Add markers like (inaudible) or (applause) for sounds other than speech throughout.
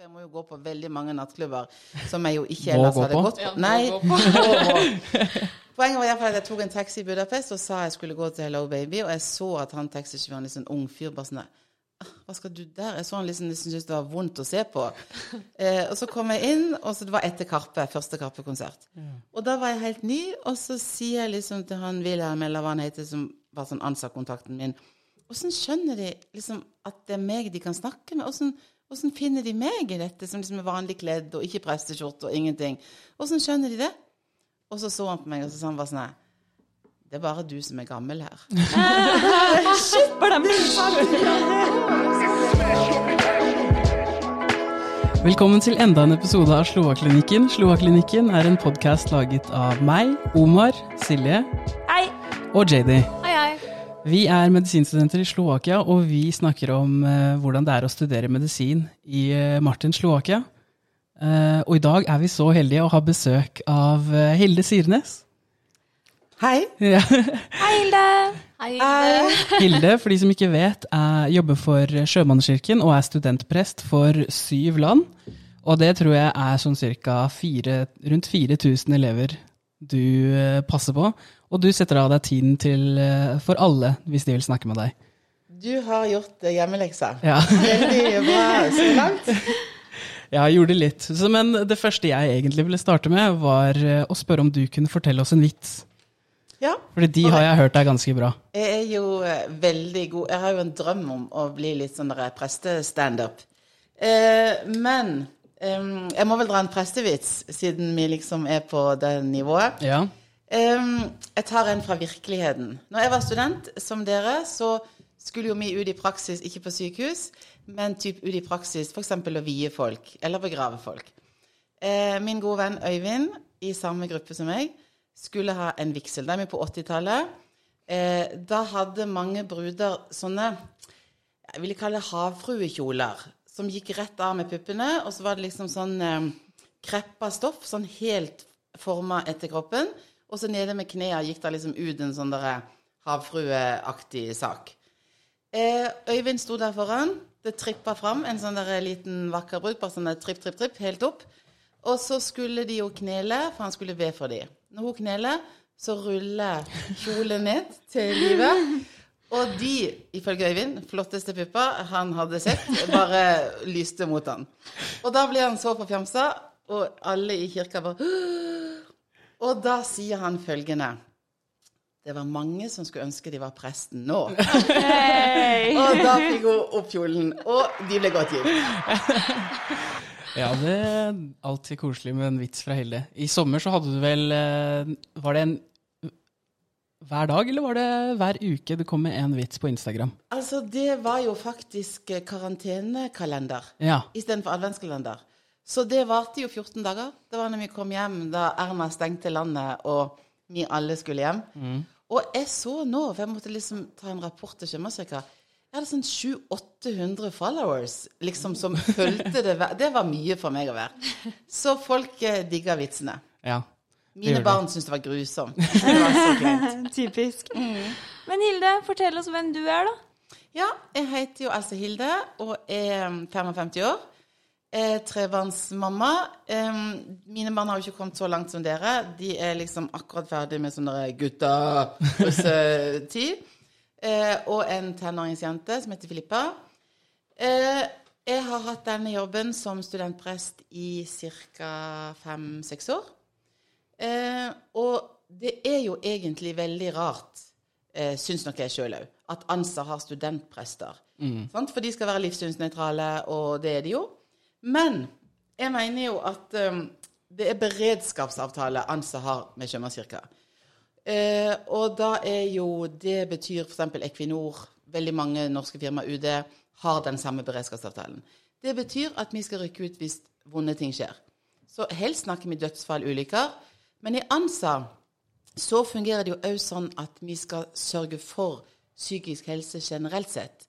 Jeg må jo gå på veldig mange nattklubber som jeg jo ikke Må ellers gå hadde på? gått på. Ja, Nei, (laughs) gå på. Poenget var i hvert fall at jeg tok en taxi i Budapest og sa jeg skulle gå til Hello Baby, og jeg så at han taxisjåføren, liksom en ung fyr, bare sånn «Ah, Hva skal du der? Jeg så han liksom, liksom syntes det var vondt å se på. (laughs) Eh, og så kom jeg inn, og så det var etter Karpe, første Karpe-konsert. Og da var jeg helt ny, og så sier jeg liksom til han Wilhelm, eller hva han heter, som var sånn ansattkontakten min Åssen skjønner de liksom at det er meg de kan snakke med? Åssen hvordan finner de meg i dette, som liksom er vanlig kledd og ikke presteskjorte og ingenting? Åssen skjønner de det? Og så så han på meg, og så sa han bare sånn her Det er bare du som er gammel her. (laughs) Velkommen til enda en episode av Slovaklinikken. Slovaklinikken er en podkast laget av meg, Omar, Silje Hei. og JD. Vi er medisinstudenter i Slovakia, og vi snakker om eh, hvordan det er å studere medisin i eh, Martin, Slovakia. Eh, og i dag er vi så heldige å ha besøk av eh, Hilde Sirnes. Hei. Ja. Hei, Hilde. Hei, Hilde. Hilde, for de som ikke vet, er, jobber for Sjømannskirken og er studentprest for syv land. Og det tror jeg er sånn cirka fire, rundt 4000 elever du eh, passer på. Og du setter av deg tiden til, eh, for alle, hvis de vil snakke med deg. Du har gjort eh, hjemmeleksa. Ja, Veldig bra så langt. (laughs) jeg gjorde litt. Så, men det første jeg egentlig ville starte med, var eh, å spørre om du kunne fortelle oss en vits. Ja. Fordi de har jeg hørt er ganske bra. Jeg er jo veldig god Jeg har jo en drøm om å bli litt sånn prestestandup. Eh, men eh, jeg må vel dra en prestevits, siden vi liksom er på det nivået. Ja. Eh, jeg tar en fra virkeligheten. Når jeg var student, som dere, så skulle jo vi ut i praksis, ikke på sykehus, men typ ut i praksis f.eks. å vie folk, eller begrave folk. Eh, min gode venn Øyvind, i samme gruppe som meg, skulle ha en vigsel. Da er vi på 80-tallet. Eh, da hadde mange bruder sånne jeg ville kalle det havfruekjoler, som gikk rett av med puppene, og så var det liksom sånn eh, kreppa stoff, sånn helt forma etter kroppen, og så nede med knærne gikk det liksom ut en sånn der havfrueaktig sak. Eh, Øyvind sto der foran. Det trippa fram en sånn der liten vakker bruk, bare sånn tripp, tripp, tripp, helt opp. Og så skulle de jo knele, for han skulle be for dem. Når hun kneler, så ruller kjolen ned til livet. Og de, ifølge Øyvind, flotteste puppa han hadde sett, bare lyste mot han. Og da ble han så forfjamsa, og alle i kirka bare Og da sier han følgende Det var mange som skulle ønske de var presten nå. (laughs) Og da fikk hun opp kjolen, og de ble godt gift. (laughs) Ja, det er alltid koselig med en vits fra Hilde. I sommer så hadde du vel eh, Var det en hver dag, eller var det hver uke det kom med en vits på Instagram? Altså, det var jo faktisk eh, karantenekalender Ja. istedenfor adventskalender. Så det varte jo 14 dager. Det var når vi kom hjem da Erna stengte landet og vi alle skulle hjem. Og jeg så nå, for jeg måtte liksom ta en rapport til Sjømannskirka Jeg hadde sånn 700-800 followers liksom som (laughs) fulgte det. Det var mye for meg å være. Så folk eh, digga vitsene. ja. Mine barn syntes det var grusomt. Det var. (laughs) Typisk. Men Hilde, fortell oss hvem du er, da. Ja, jeg heter jo Else Hilde og er 55 år. Er trebarnsmamma. Eh, mine barn har jo ikke kommet så langt som dere. De er liksom akkurat ferdig med sånn derre gutta-russetid. Eh, og en tenåringsjente som heter Filippa. Eh, jeg har hatt denne jobben som studentprest i ca. fem-seks år. Eh, og det er jo egentlig veldig rart, eh, syns nok jeg sjøl òg, at ANSA har studentprester. Sant? For de skal være livssynsnøytrale, og det er de jo. Men jeg mener jo at um, det er beredskapsavtale ANSA har med Sjømannskirka. Uh, og da er jo Det betyr f.eks. Equinor, veldig mange norske firmaer, UD, har den samme beredskapsavtalen. Det betyr at vi skal rykke ut hvis vonde ting skjer. Så helst snakker vi dødsfall, ulykker. Men i ANSA så fungerer det jo òg sånn at vi skal sørge for psykisk helse generelt sett.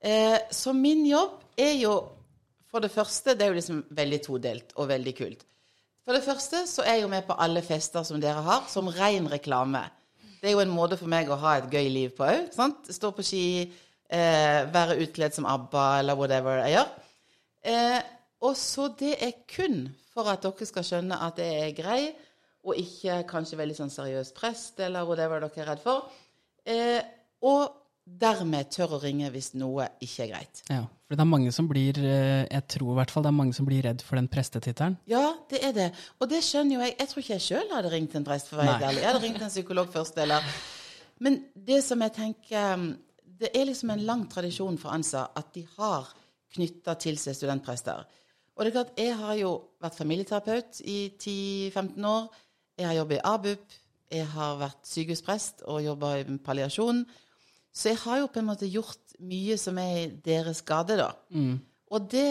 Eh, så min jobb er jo For det første, det er jo liksom veldig todelt og veldig kult. For det første så er jeg jo med på alle fester som dere har, som ren reklame. Det er jo en måte for meg å ha et gøy liv på òg. Stå på ski, eh, være utkledd som ABBA eller whatever jeg gjør. Eh, og så det er kun for at dere skal skjønne at jeg er grei, og ikke kanskje veldig sånn seriøs prest, eller whatever dere er redd for. Eh, og dermed tør å ringe hvis noe ikke er greit. Ja, for det er mange som blir eh, Jeg tror i hvert fall det er mange som blir redd for den prestetittelen. Ja, det er det. Og det skjønner jo jeg. Jeg tror ikke jeg sjøl hadde ringt en prest, for å være. Jeg hadde ringt en psykolog først, eller Men det som jeg tenker Det er liksom en lang tradisjon for ANSA at de har knytta til seg studentprester. Og det er klart, jeg har jo vært familieterapeut i 10-15 år. Jeg har jobbet i ABUP. Jeg har vært sykehusprest og jobba i palliasjon. Så jeg har jo på en måte gjort mye som er i deres gate, da. Og det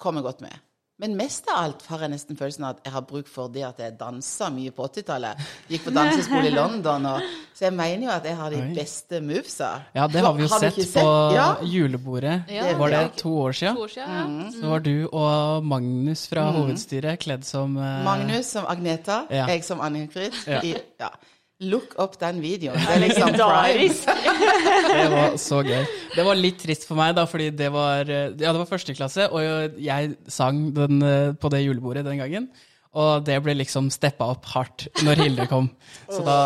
kommer godt med. Men mest av alt har jeg nesten følelsen av at jeg har bruk for det at jeg dansa mye på 80-tallet. Gikk på danseskole i (laughs) London, og, så jeg mener jo at jeg har de beste movesa. Ja, det har vi jo Har sett, sett, på Ja. julebordet. Ja, var det to år siden? To år siden, ja. Så var du og Magnus fra hovedstyret kledd som uh... Magnus som Agneta, Ja. jeg som Anne-Grit. Ja. I- Ja. Look up den videoen. Det er liksom. (laughs) Det var så gøy. Det var litt trist for meg, da, fordi det var, eh, ja, det var første klasse, og jeg sang den eh, på det julebordet den gangen. Og det ble liksom steppa opp hardt når Hilde kom. (laughs) Så da,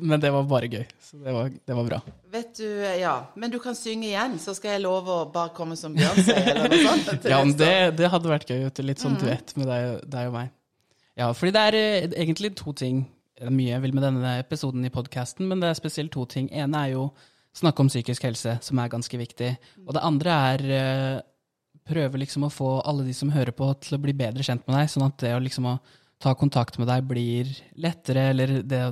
men det var bare gøy. Så det var, det var bra. Vet du, ja. Men du kan synge igjen, så skal jeg love å bare komme som Beyoncé eller noe sånt. (laughs) Ja, men det, det hadde vært gøy. Litt sånn duett med deg, deg og meg. Ja, fordi det er eh, egentlig to ting. Det er mye jeg vil med denne episoden i podkasten, men det er spesielt to ting. ene er jo snakke om psykisk helse, som er ganske viktig. Og det andre er eh, prøve liksom å få alle de som hører på, til å bli bedre kjent med deg, sånn at det å liksom å ta kontakt med deg blir lettere, eller det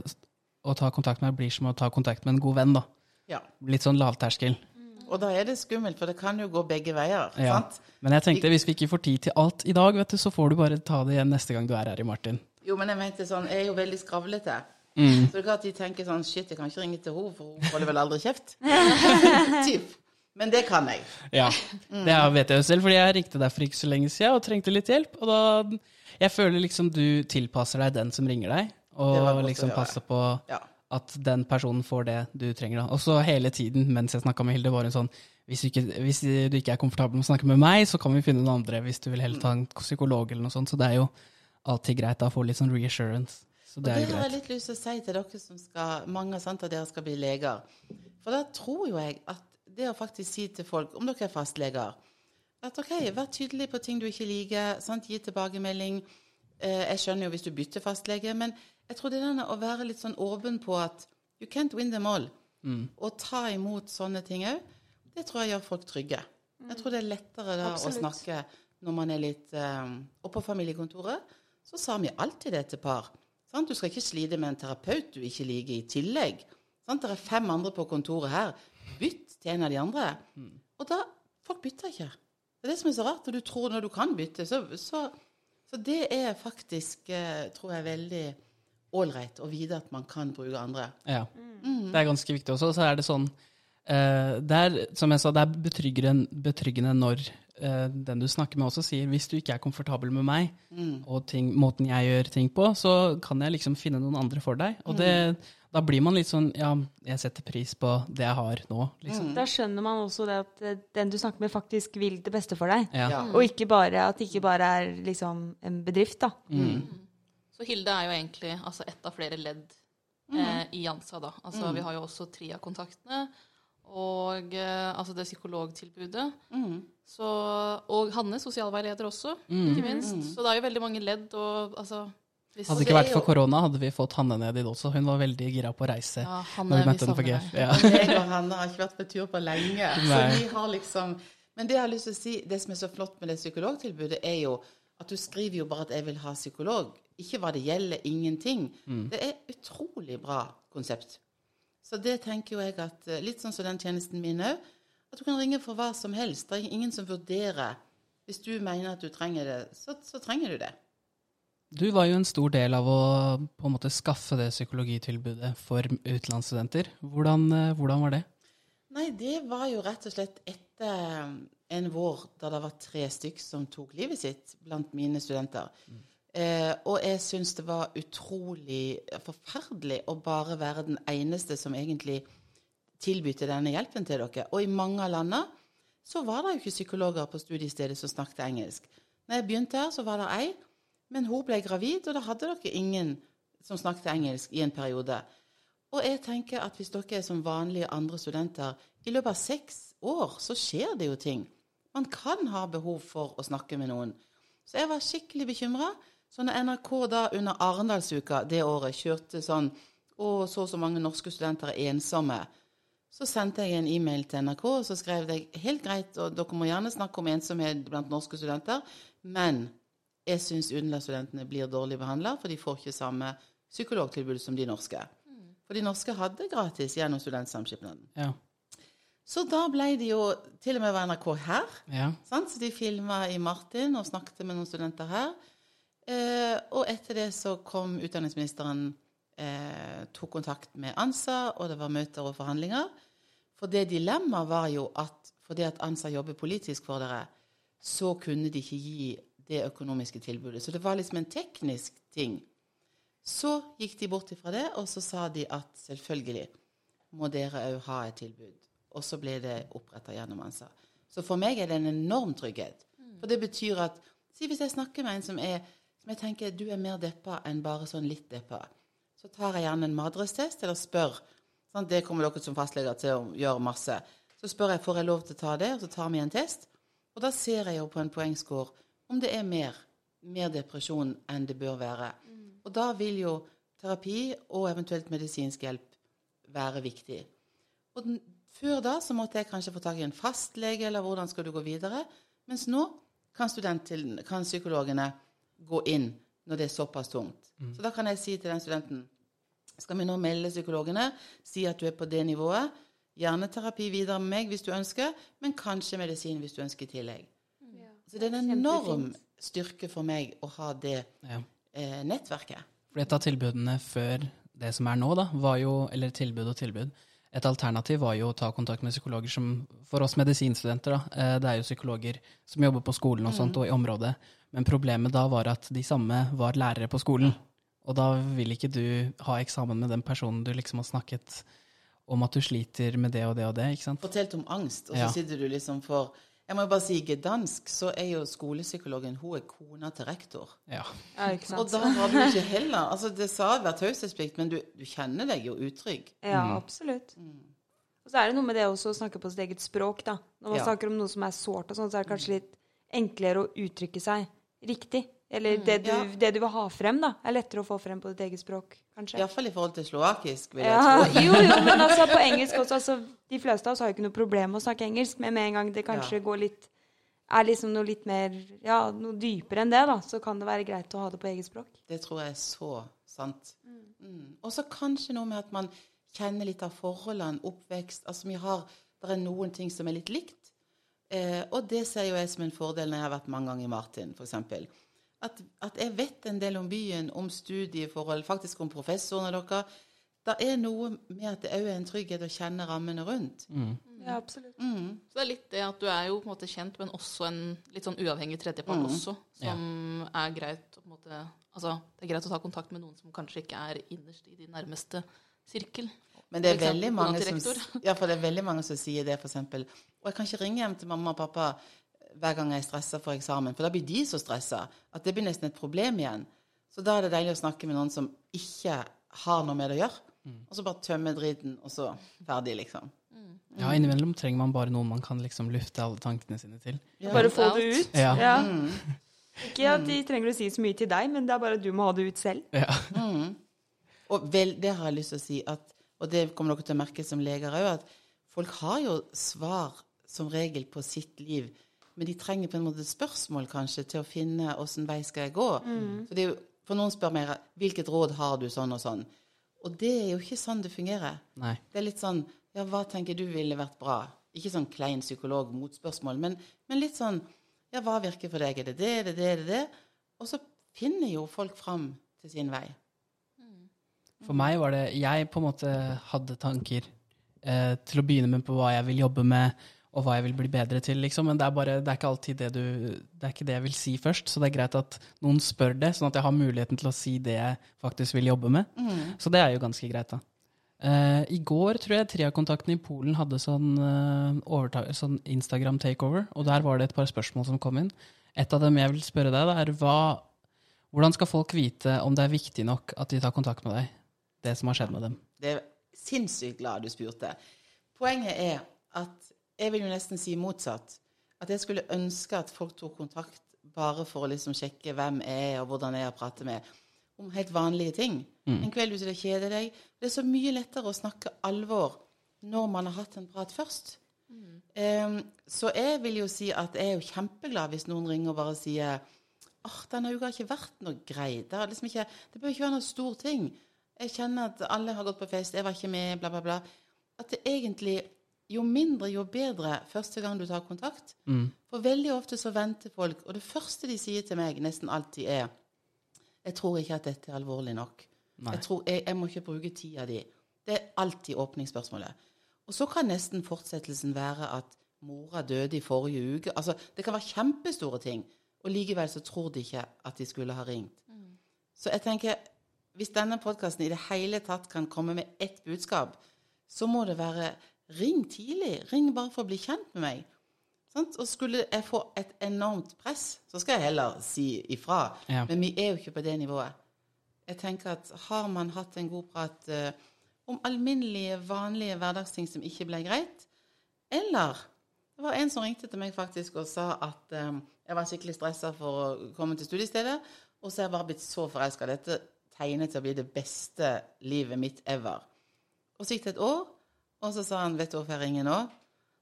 å ta kontakt med deg blir som å ta kontakt med en god venn, da. Ja. Litt sånn lavterskel. Og da er det skummelt, for det kan jo gå begge veier. Ja. sant? Men jeg tenkte hvis vi ikke får tid til alt i dag, vet du, så får du bare ta det igjen neste gang du er her i Martin. Jo, men jeg mente sånn, jeg er jo veldig skravlete. Mm. Så det er klart de tenker sånn Shit, jeg kan ikke ringe til henne, for hun holder vel aldri kjeft. (laughs) typ. Men det kan jeg. Ja, det vet jeg jo selv, fordi jeg ringte deg for ikke så lenge siden og trengte litt hjelp. Og da Jeg føler liksom du tilpasser deg den som ringer deg, og liksom passer på Ja. at den personen får det du trenger. da. Og så hele tiden mens jeg snakka med Hilde, var hun sånn hvis du, ikke, hvis du ikke er komfortabel med å snakke med meg, så kan vi finne noen andre hvis du vil heller ta en psykolog eller noe sånt. Så det er jo alltid greit å få litt sånn reassurance. Så det Og er det har jeg litt lyst til å si til dere som skal Mange sant at dere skal bli leger. For da tror jo jeg at det å faktisk si til folk, om dere er fastleger at OK, vær tydelig på ting du ikke liker, sant? gi tilbakemelding. Eh, jeg skjønner jo hvis du bytter fastlege, men jeg tror det er denne å være litt sånn åpen på at you can't win them all. Og ta imot sånne ting òg, det tror jeg gjør folk trygge. Jeg tror det er lettere da Absolutt. å snakke når man er litt eh, Og på familiekontoret så sa vi alltid det til par. Sant? Du skal ikke slite med en terapeut du ikke liker i tillegg. Sant? Det er fem andre på kontoret her. Bytt til en av de andre. Og da Folk bytter ikke. Det er det som er så rart. Og du tror når du kan bytte, så, så, så det er faktisk, eh, tror jeg, veldig ålreit å vite at man kan bruke andre. Ja. Det er ganske viktig også. Så er det sånn eh, det er, Som jeg sa, det er betryggende, betryggende når den du snakker med også sier hvis du ikke er komfortabel med meg og ting, måten jeg gjør ting på, så kan jeg liksom finne noen andre for deg. Og det, da blir man litt sånn Ja, jeg setter pris på det jeg har nå, liksom. Da skjønner man også det at eh, den du snakker med, faktisk vil det beste for deg. Ja. Ja. Og ikke bare at det ikke bare er liksom en bedrift, da. Så Hilde er jo egentlig altså, ett av flere ledd eh, i Jansa. da. Altså, Vi har jo også TRIA-kontaktene og eh, altså det psykologtilbudet. Så, og Hanne, sosialveileder også, ikke minst. Så det er jo veldig mange ledd. og altså... Hvis, Hadde det ikke vært for korona, hadde vi fått Hanne ned dit også. Hun var veldig gira på å reise. ja, når Hanne, vi vi møtte henne på GF. Ja. Jeg og Hanne har ikke vært på tur på lenge. Så vi har liksom Men det jeg har lyst til å si, det som er så flott med det psykologtilbudet, er jo at du skriver jo bare at 'jeg vil ha psykolog'. Ikke hva det gjelder, ingenting. Det er utrolig bra konsept. Så det tenker jo jeg at eh, Litt sånn som den tjenesten min òg. At du kan ringe for hva som helst. Det er ingen som vurderer. Hvis du mener at du trenger det, så, så trenger du det. Du var jo en stor del av å på en måte skaffe det psykologitilbudet for utenlandsstudenter. Hvordan, eh, hvordan var det? Nei, det var jo rett og slett etter en vår da det var tre stykk som tok livet sitt blant mine studenter. Eh, og jeg syns det var utrolig forferdelig å bare være den eneste som egentlig tilbydde denne hjelpen til dere. Og i mange av landene så var det jo ikke psykologer på studiestedet som snakket engelsk. Når jeg begynte her, så var det ei, men hun ble gravid, og da hadde dere ingen som snakket engelsk i en periode. Og jeg tenker at hvis dere er som vanlige andre studenter, i løpet av seks år så skjer det jo ting. Man kan ha behov for å snakke med noen. Så jeg var skikkelig bekymra. Så når NRK da under Arendalsuka det året kjørte sånn og så og så mange norske studenter er ensomme. Så sendte jeg en e-mail til NRK og så skrev jeg helt greit, og dere må gjerne snakke om ensomhet blant norske studenter, men jeg syns utenlandsstudentene blir dårlig behandla, for de får ikke samme psykologtilbud som de norske. For de norske hadde gratis gjennom Studentsamskipnaden. Ja. Så da ble de jo Til og med var NRK her. ja. Sant? Så de filma i Martin og snakket med noen studenter her. Eh, og etter det så kom utdanningsministeren eh, tok kontakt med ANSA, og det var møter og forhandlinger. For det dilemmaet var jo at fordi at ANSA jobber politisk for dere, så kunne de ikke gi det økonomiske tilbudet. Så det var liksom en teknisk ting. Så gikk de bort ifra det, og så sa de at selvfølgelig må dere òg ha et tilbud. Og så ble det oppretta gjennom ANSA. Så for meg er det en enorm trygghet. For det betyr at Si hvis jeg snakker med en som er som jeg tenker du er mer deppa enn bare sånn litt deppa, så tar jeg gjerne en madrestest eller spør. Sånn, Det kommer dere som fastleger til å gjøre masse. Så spør jeg får jeg lov til å ta det, og så tar vi en test. Og da ser jeg jo på en poengscore om det er mer, mer depresjon enn det bør være. Og da vil jo terapi og eventuelt medisinsk hjelp være viktig. Og den, før da så måtte jeg kanskje få tak i en fastlege, eller hvordan skal du gå videre? Mens nå kan, kan psykologene gå inn når det er såpass tungt. Så da kan jeg si til den studenten skal vi nå melde psykologene, si at du er på det nivået. Gjerne terapi videre med meg hvis du ønsker, men kanskje medisin hvis du ønsker i tillegg. Så det er en enorm styrke for meg å ha det ja. eh, nettverket. For et av tilbudene før det som er nå, da, var jo, eller tilbud og tilbud, et alternativ var jo å ta kontakt med psykologer som For oss medisinstudenter, da, eh, det er jo psykologer som jobber på skolen og sånt, og i området. Men problemet da var at de samme var lærere på skolen. Og da vil ikke du ha eksamen med den personen du liksom har snakket om at du sliter med det og det og det, ikke sant? Fortalt om angst, og så Ja. sitter du liksom for Jeg må jo bare si i Gdansk så er jo skolepsykologen hun er kona til rektor. Ja. Ja, ikke Og da har du ikke heller altså Det sa være taushetsplikt, men du, du kjenner deg jo utrygg. Ja, absolutt. Og så er det noe med det også å snakke på sitt eget språk, da. Når man Ja. snakker om noe som er sårt og sånn, så er det kanskje litt enklere å uttrykke seg riktig. Eller det, du, Ja. det du vil ha frem, da, er lettere å få frem på ditt eget språk, kanskje. Iallfall i forhold til slovakisk, vil jeg Ja, tro. jo, jo, men (laughs) altså på engelsk også. Altså, de fleste av oss har jo ikke noe problem med å snakke engelsk, men med en gang det kanskje Ja. går litt er liksom noe litt mer Ja, noe dypere enn det, da, så kan det være greit å ha det på eget språk. Det tror jeg er så sant. Mm. Og så kanskje noe med at man kjenner litt av forholdene, oppvekst Altså vi har Det er noen ting som er litt likt. Eh, og det ser jo jeg som en fordel når jeg har vært mange ganger i Martin, f.eks. At, at jeg vet en del om byen, om studieforhold, faktisk om professorene deres. Det er noe med at det òg er en trygghet å kjenne rammene rundt. Ja, absolutt. Så det er litt det at du er jo på en måte kjent, men også en litt sånn uavhengig tredjepart også, som er greit å på en måte Altså, det er greit å ta kontakt med noen som kanskje ikke er innerst i din nærmeste sirkel. Men det er eksempel veldig mange som, ja, for det er veldig mange som sier det, f.eks. Og jeg kan ikke ringe hjem til mamma og pappa hver gang jeg er stressa for eksamen, for da blir de så stressa at det blir nesten et problem igjen. Så da er det deilig å snakke med noen som ikke har noe med det å gjøre. Og så bare tømme driten, og så ferdig, liksom. ja, innimellom trenger man bare noen man kan liksom lufte alle tankene sine til. Bare få det ut. Ja. Ja. Ikke at de trenger å si så mye til deg, men det er bare at du må ha det ut selv. Ja. Og vel, det har jeg lyst til å si, at, og det kommer dere til å merke som leger òg, at folk har jo svar som regel på sitt liv, men de trenger på en måte spørsmål kanskje til å finne åssen vei skal jeg gå. Så det er jo, For noen spør meg hvilket råd har du sånn og sånn. Og det er jo ikke sånn det fungerer. Nei. Det er litt sånn Ja, hva tenker du ville vært bra? Ikke sånn klein psykolog-motspørsmål, men, men litt sånn Ja, hva virker for deg? Er det det, er det det, er det det? Og så finner jo folk fram til sin vei. For meg var det Jeg på en måte hadde tanker eh, til å begynne med på hva jeg vil jobbe med, og hva jeg vil bli bedre til, liksom. Men det er bare, det er ikke alltid det du Det er ikke det jeg vil si først. Så det er greit at noen spør det, sånn at jeg har muligheten til å si det jeg faktisk vil jobbe med. Så det er jo ganske greit, da. Eh, I går tror jeg Triakontakten i Polen hadde sånn, eh, sånn Instagram takeover, og der var det et par spørsmål som kom inn. Et av dem jeg vil spørre deg, da, er hva, hvordan skal folk vite om det er viktig nok at de tar kontakt med deg? Det som har skjedd med dem. Det er sinnssykt glad du spurte. Poenget er at jeg vil jo nesten si motsatt. At jeg skulle ønske at folk tok kontakt bare for å liksom sjekke hvem jeg er, og hvordan jeg er å prate med, om helt vanlige ting. En kveld ute og kjeder deg. Det er så mye lettere å snakke alvor når man har hatt en prat først. Em, så jeg vil jo si at jeg er jo kjempeglad hvis noen ringer og bare sier åh, denne uka har ikke vært noe grei. Det, liksom ikke, det bør ikke være noe stor ting. Jeg kjenner at alle har gått på fest, jeg var ikke med, bla, bla, bla. At det egentlig Jo mindre, jo bedre første gang du tar kontakt. For veldig ofte så venter folk, og det første de sier til meg nesten alltid er Jeg tror ikke at dette er alvorlig nok. Nei. Jeg, tror, jeg, jeg må ikke bruke tida di. Det er alltid åpningsspørsmålet. Og så kan nesten fortsettelsen være at mora døde i forrige uke. Altså, det kan være kjempestore ting. Og likevel så tror de ikke at de skulle ha ringt. Så jeg tenker, hvis denne podkasten i det hele tatt kan komme med ett budskap, så må det være ring tidlig. Ring bare for å bli kjent med meg. Sånt? Og skulle jeg få et enormt press, så skal jeg heller si ifra. Ja. Men vi er jo ikke på det nivået. Jeg tenker at har man hatt en god prat uh, om alminnelige, vanlige hverdagsting som ikke ble greit, eller det var en som ringte til meg faktisk og sa at um, jeg var skikkelig stressa for å komme til studiestedet, og så er jeg bare blitt så forelska. Dette tegnet til å bli det beste livet mitt ever. Og så gikk det et år, og så sa han 'Vet du hvorfor jeg ringer nå?'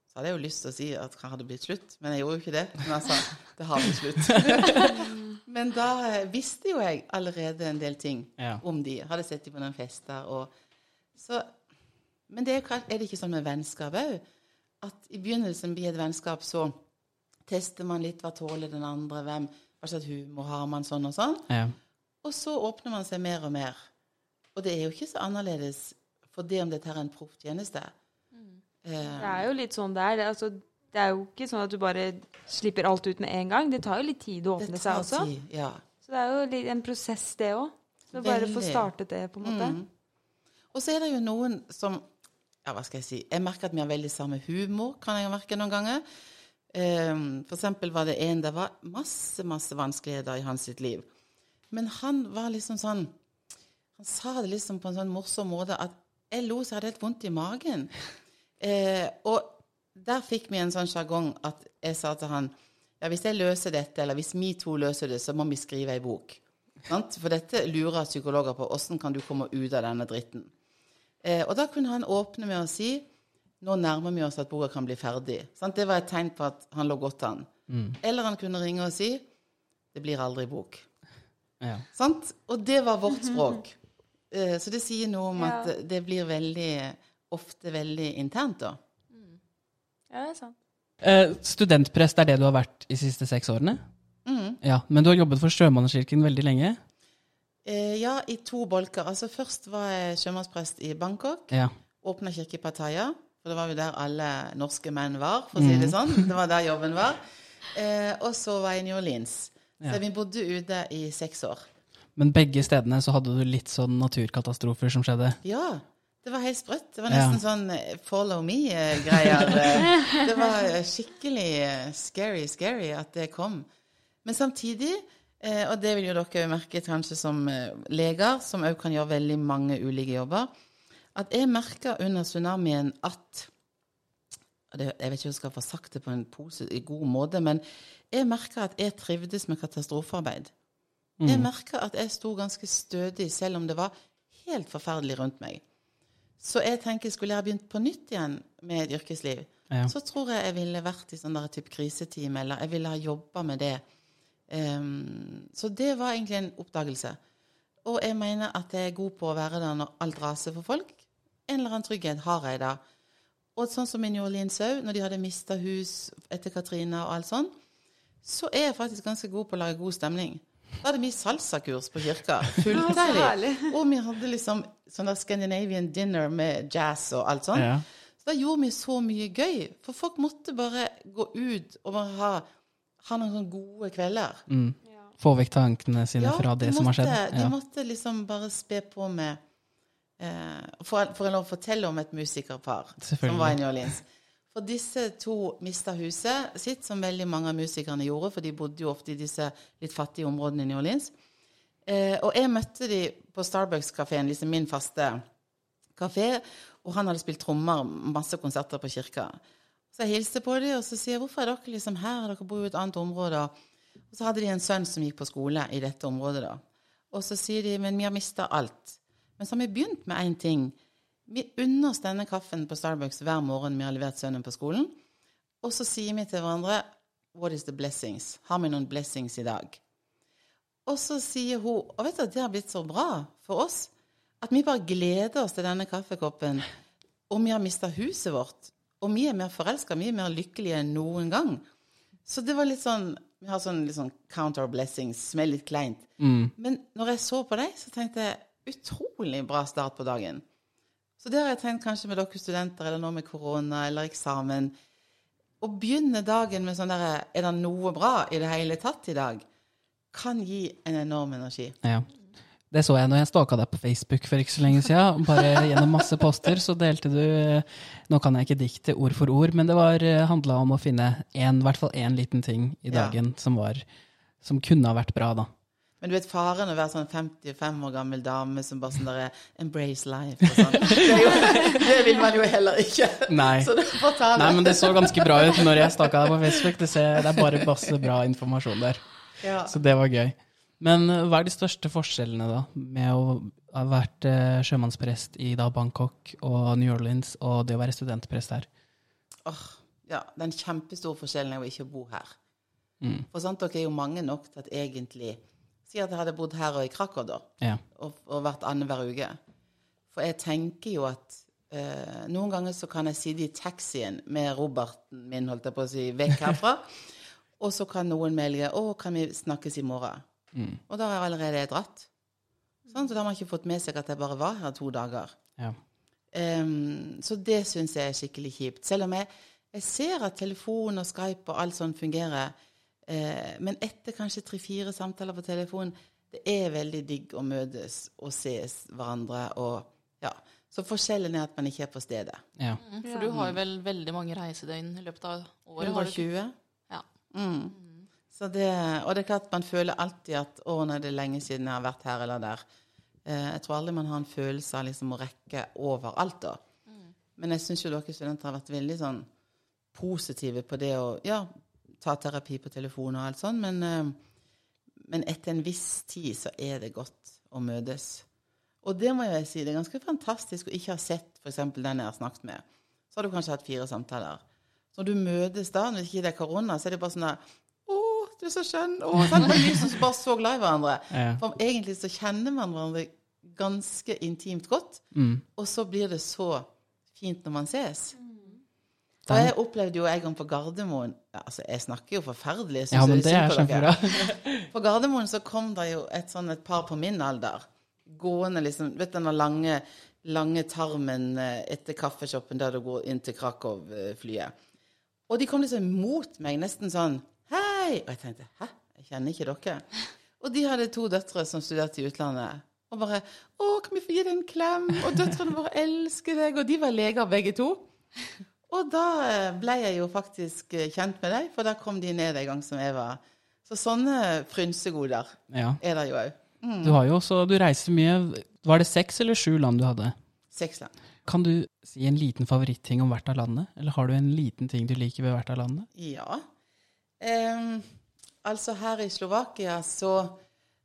Så hadde jeg jo lyst til å si at det hadde blitt slutt, men jeg gjorde jo ikke det. Men han sa det har blitt slutt. (laughs) men da eh, visste jo jeg allerede en del ting Ja. om de. Hadde sett de på noen fester og så, Men det er, er det ikke sånn med vennskap òg? At i begynnelsen blir et vennskap, så tester man litt hva tåler den andre, hvem, hva slags humor har man, sånn og sånn. Ja. Og så åpner man seg mer og mer. Og det er jo ikke så annerledes for det om dette er en profftjeneste. Eh, Det er jo litt sånn det er. Det, er altså, det er jo ikke sånn at du bare slipper alt ut med en gang. Det tar jo litt tid å det åpne seg også. tid, ja. Så det er jo en prosess, det òg. Så bare få startet det, på en måte. Mm. Og så er det jo noen som Ja, hva skal jeg si Jeg merker at vi har veldig samme humor, kan jeg merke noen ganger. Um, for eksempel var det en Det var masse, masse vanskeligheter i hans sitt liv. Men han var liksom sånn Han sa det liksom på en sånn morsom måte at jeg lo så jeg hadde helt vondt i magen. (laughs) Eh, og der fikk vi en sånn sjargong at jeg sa til han ja, hvis jeg løser dette, eller hvis vi to løser det, så må vi skrive ei bok. Sant? For dette lurer psykologer på. Åssen kan du komme ut av denne dritten? Eh, og da kunne han åpne med å si nå nærmer vi oss at boka kan bli ferdig. Sant? Det var et tegn på at han lå godt an. Eller han kunne ringe og si det blir aldri bok. Ja. Sant? Og det var vårt språk. Eh, så det sier noe om Ja. at det blir veldig, ofte veldig internt, da. Ja, det er sant. Eh, studentprest er det du har vært de siste seks årene? Mm. Ja, Men du har jobbet for Sjømannskirken veldig lenge? Eh, ja, i to bolker. Altså Først var jeg sjømannsprest i Bangkok. Ja. Åpna kirke i Pattaya. For det var jo der alle norske menn var, for å si det sånn. Det var der jobben var. Eh, og så var jeg i New Orleans. Ja. Så vi bodde ute i seks år. Men begge stedene så hadde du litt sånn naturkatastrofer som skjedde? Ja. Det var helt sprøtt. Det var Ja. nesten sånn eh, follow me-greier. (laughs) det var eh, skikkelig eh, scary, scary at det kom. Men samtidig, og det vil jo dere jo merke kanskje som leger, som òg kan gjøre veldig mange ulike jobber, at jeg merka under tsunamien at det, Jeg vet ikke om jeg skal få sagt det på en pose, god måte, men jeg merka at jeg trivdes med katastrofearbeid. Jeg merka at jeg sto ganske stødig, selv om det var helt forferdelig rundt meg. Så jeg tenker, skulle jeg ha begynt på nytt igjen med et yrkesliv, Ja. så tror jeg jeg ville vært i sånn der type kriseteam, eller jeg ville ha jobba med det. Um, så det var egentlig en oppdagelse. Og jeg mener at jeg er god på å være der når alt raser for folk. En eller annen trygghet har jeg da. Og sånn som i New Orleans òg, når de hadde mista hus etter Katrina og alt sånn, så er jeg faktisk ganske god på å lage god stemning. Da hadde vi salsakurs på kirka. så Og vi hadde liksom sånn der Scandinavian dinner med jazz og alt sånt. Ja. Så da gjorde vi så mye gøy. For folk måtte bare gå ut og bare ha, ha noen sånne gode kvelder. Mm. Få vekk tankene sine fra det de som har skjedd. Ja, De måtte liksom bare spe på med eh, For for å lov å fortelle om et musikerpar som var i New Orleans. For disse to mista huset sitt, som veldig mange av musikerne gjorde, for de bodde jo ofte i disse litt fattige områdene i New Orleans. Eh, og jeg møtte de på Starbucks-kafeen, liksom min faste kafé, og han hadde spilt trommer, masse konserter på kirka. Så jeg hilste på dem, og så sier jeg 'Hvorfor er dere liksom her? Dere bor jo i et annet område.' Og så hadde de en sønn som gikk på skole i dette området, da. Og så sier de 'Men vi har mista alt'. Men så har vi begynt med én ting. Vi unner oss denne kaffen på Starbucks hver morgen vi har levert sønnen på skolen. Og så sier vi til hverandre 'What is the blessings?' Har vi noen blessings i dag? Og så sier hun Og vet du, det har blitt så bra for oss at vi bare gleder oss til denne kaffekoppen. Og vi har mista huset vårt. Og vi er mer forelska, vi er mer lykkelige enn noen gang. Så det var litt sånn Vi har sånn, litt sånn counter blessings, som er litt kleint. Men når jeg så på deg, så tenkte jeg utrolig bra start på dagen. Så det har jeg tenkt kanskje med dere studenter, eller nå med korona eller eksamen. Å begynne dagen med sånn derre Er det noe bra i det hele tatt i dag? Kan gi en enorm energi. Ja. Det så jeg når jeg stalka deg på Facebook for ikke så lenge siden. Bare gjennom masse poster så delte du eh, Nå kan jeg ikke dikte ord for ord, men det var handla om å finne en, i hvert fall én liten ting i Ja. dagen som, var, som kunne ha vært bra, da. Men du vet faren å være sånn 55 år gammel dame som bare sånn der embrace life og sånn. Det, det vil man jo heller ikke. Nei. Så det får ta det. Nei, men det så ganske bra ut når jeg stakk av på Facebook. Det, ser, det er bare masse bra informasjon der. Ja. Så det var gøy. Men eh, hva er de største forskjellene da, med å ha vært eh, sjømannsprest i da Bangkok og New Orleans, og det å være studentprest her? Åh, ja, den kjempestore forskjellen er jo ikke å bo her. Mm. For sant, dere er jo mange nok til at egentlig Si at jeg hadde bodd her og i Krakow, da, Ja. og, og vært annenhver uke. For jeg tenker jo at eh, noen ganger så kan jeg sitte i taxien med Roberten min, holdt jeg på å si, vekk herfra. (laughs) og så kan noen melde 'Å, kan vi snakkes i morgen?' Og da har jeg allerede dratt. Sånn, så da har man ikke fått med seg at jeg bare var her to dager. ja. Um, så det syns jeg er skikkelig kjipt. Selv om jeg, jeg ser at telefon og Skype og alt sånt fungerer. Eh, men etter kanskje tre-fire samtaler på telefon, det er veldig digg å møtes og ses hverandre. Og, ja. Så forskjellen er at man ikke er på stedet. ja. Mm, For du har jo vel veldig mange reisedøgn i løpet av året? har du ikke? 120. Ja. Mm. Så det, og det er klart man føler alltid at å, nå er det lenge siden jeg har vært her eller der. Eh, jeg tror aldri man har en følelse av liksom å rekke overalt da. Men jeg syns jo dere studenter har vært veldig sånn positive på det å ja, ta terapi på telefon og alt sånt, men, eh, men etter en viss tid så er det godt å møtes. Og det må jeg si, det er ganske fantastisk å ikke ha sett f.eks. den jeg har snakket med. Så har du kanskje hatt fire samtaler. Så når du møtes da, når det ikke er korona, så er det bare sånn der Å, du er så skjønn. Å, (laughs) sånn, er liksom bare så glad i hverandre. Ja. For egentlig så kjenner man hverandre ganske intimt godt, Mm. og så blir det så fint når man ses. Og jeg opplevde jo en gang på Gardermoen altså Jeg snakker jo forferdelig. Ja, men det er kjempebra. (laughs) På Gardermoen så kom det jo et sånn et par på min alder gående liksom Vet du den lange, lange tarmen eh, etter kaffeshoppen der du går inn til Krakow-flyet. Og de kom liksom mot meg, nesten sånn Hei! Og jeg tenkte Hæ? Jeg kjenner ikke dere. Og de hadde to døtre som studerte i utlandet. Og bare 'Å, kan vi få gi deg en klem?' Og døtrene våre 'elsker deg'. Og de var leger begge to. Og da eh, ble jeg jo faktisk eh, kjent med deg, for da kom de ned en gang som jeg var. Så sånne frynsegoder Ja. er det jo òg. Du har jo også, du reiser mye. Var det seks eller sju land du hadde? Seks land. Kan du si en liten favoritting om hvert av landet? Eller har du en liten ting du liker ved hvert av landet? Ja. Um, altså her i Slovakia så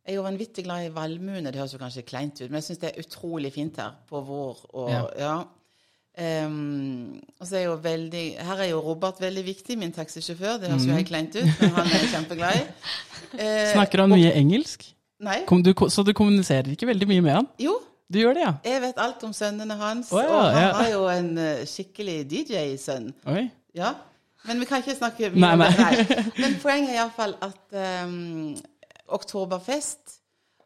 er jeg jo vanvittig glad i valmuene. Det høres jo kanskje kleint ut, men jeg syns det er utrolig fint her på vår og Ja. ja. Em, og så er jo veldig Her er jo Robert veldig viktig, min taxisjåfør. Det høres jo helt kleint ut, men han er kjempeglad i. Uh, (laughs) Snakker han og- mye engelsk? Nei. Kom du, så du kommuniserer ikke veldig mye med han? Jo, Du gjør det, ja? jeg vet alt om sønnene hans, Oh, ja, og han ja. har jo en uh, skikkelig DJ-sønn. Oi. Ja, men vi kan ikke snakke mye Nei, om det her. (laughs) Men poenget er iallfall at um, oktoberfest,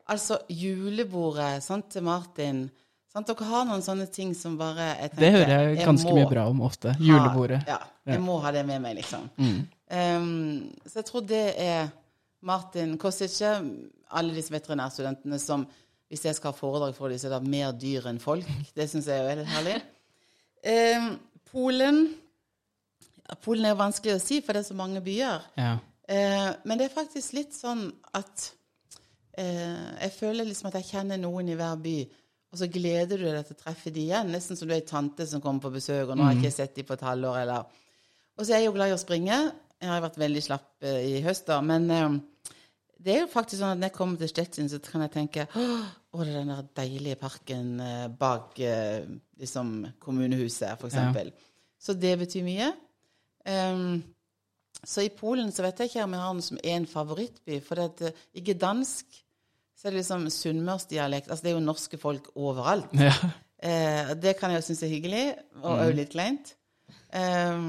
altså julebordet sant, til Martin sant, Dere har noen sånne ting som bare jeg Det hører jeg ganske jeg mye bra om ofte. ha- Julebordet. Ja, jeg må ha det med meg, liksom. Mm. Um, så jeg tror det er Martin Kosice, alle disse veterinærstudentene som hvis jeg skal ha foredrag for dem, så er det mer dyr enn folk. Det syns jeg er litt herlig. Um, Polen Polen er jo vanskelig å si, for det er så mange byer. Ja. Uh, men det er faktisk litt sånn at uh, jeg føler liksom at jeg kjenner noen i hver by, og så gleder du deg til å treffe de igjen. Nesten som du er ei tante som kommer på besøk, og nå har jeg ikke sett de på et halvår, eller Og så er jeg jo glad i å springe. Jeg har vært veldig slapp eh, i høst, da, men eh, det er jo faktisk sånn at når jeg kommer til Stettin, så kan jeg tenke å, det er den der deilige parken eh, bak liksom kommunehuset, for eksempel. Så det betyr mye. Um, så i Polen så vet jeg ikke om jeg har noen som er en favorittby. For det at, ikke i Gdansk så er det liksom sunnmørsdialekt. Altså det er jo norske folk overalt. Ja. Eh, det kan jeg jo synes er hyggelig, og òg litt kleint. Eh,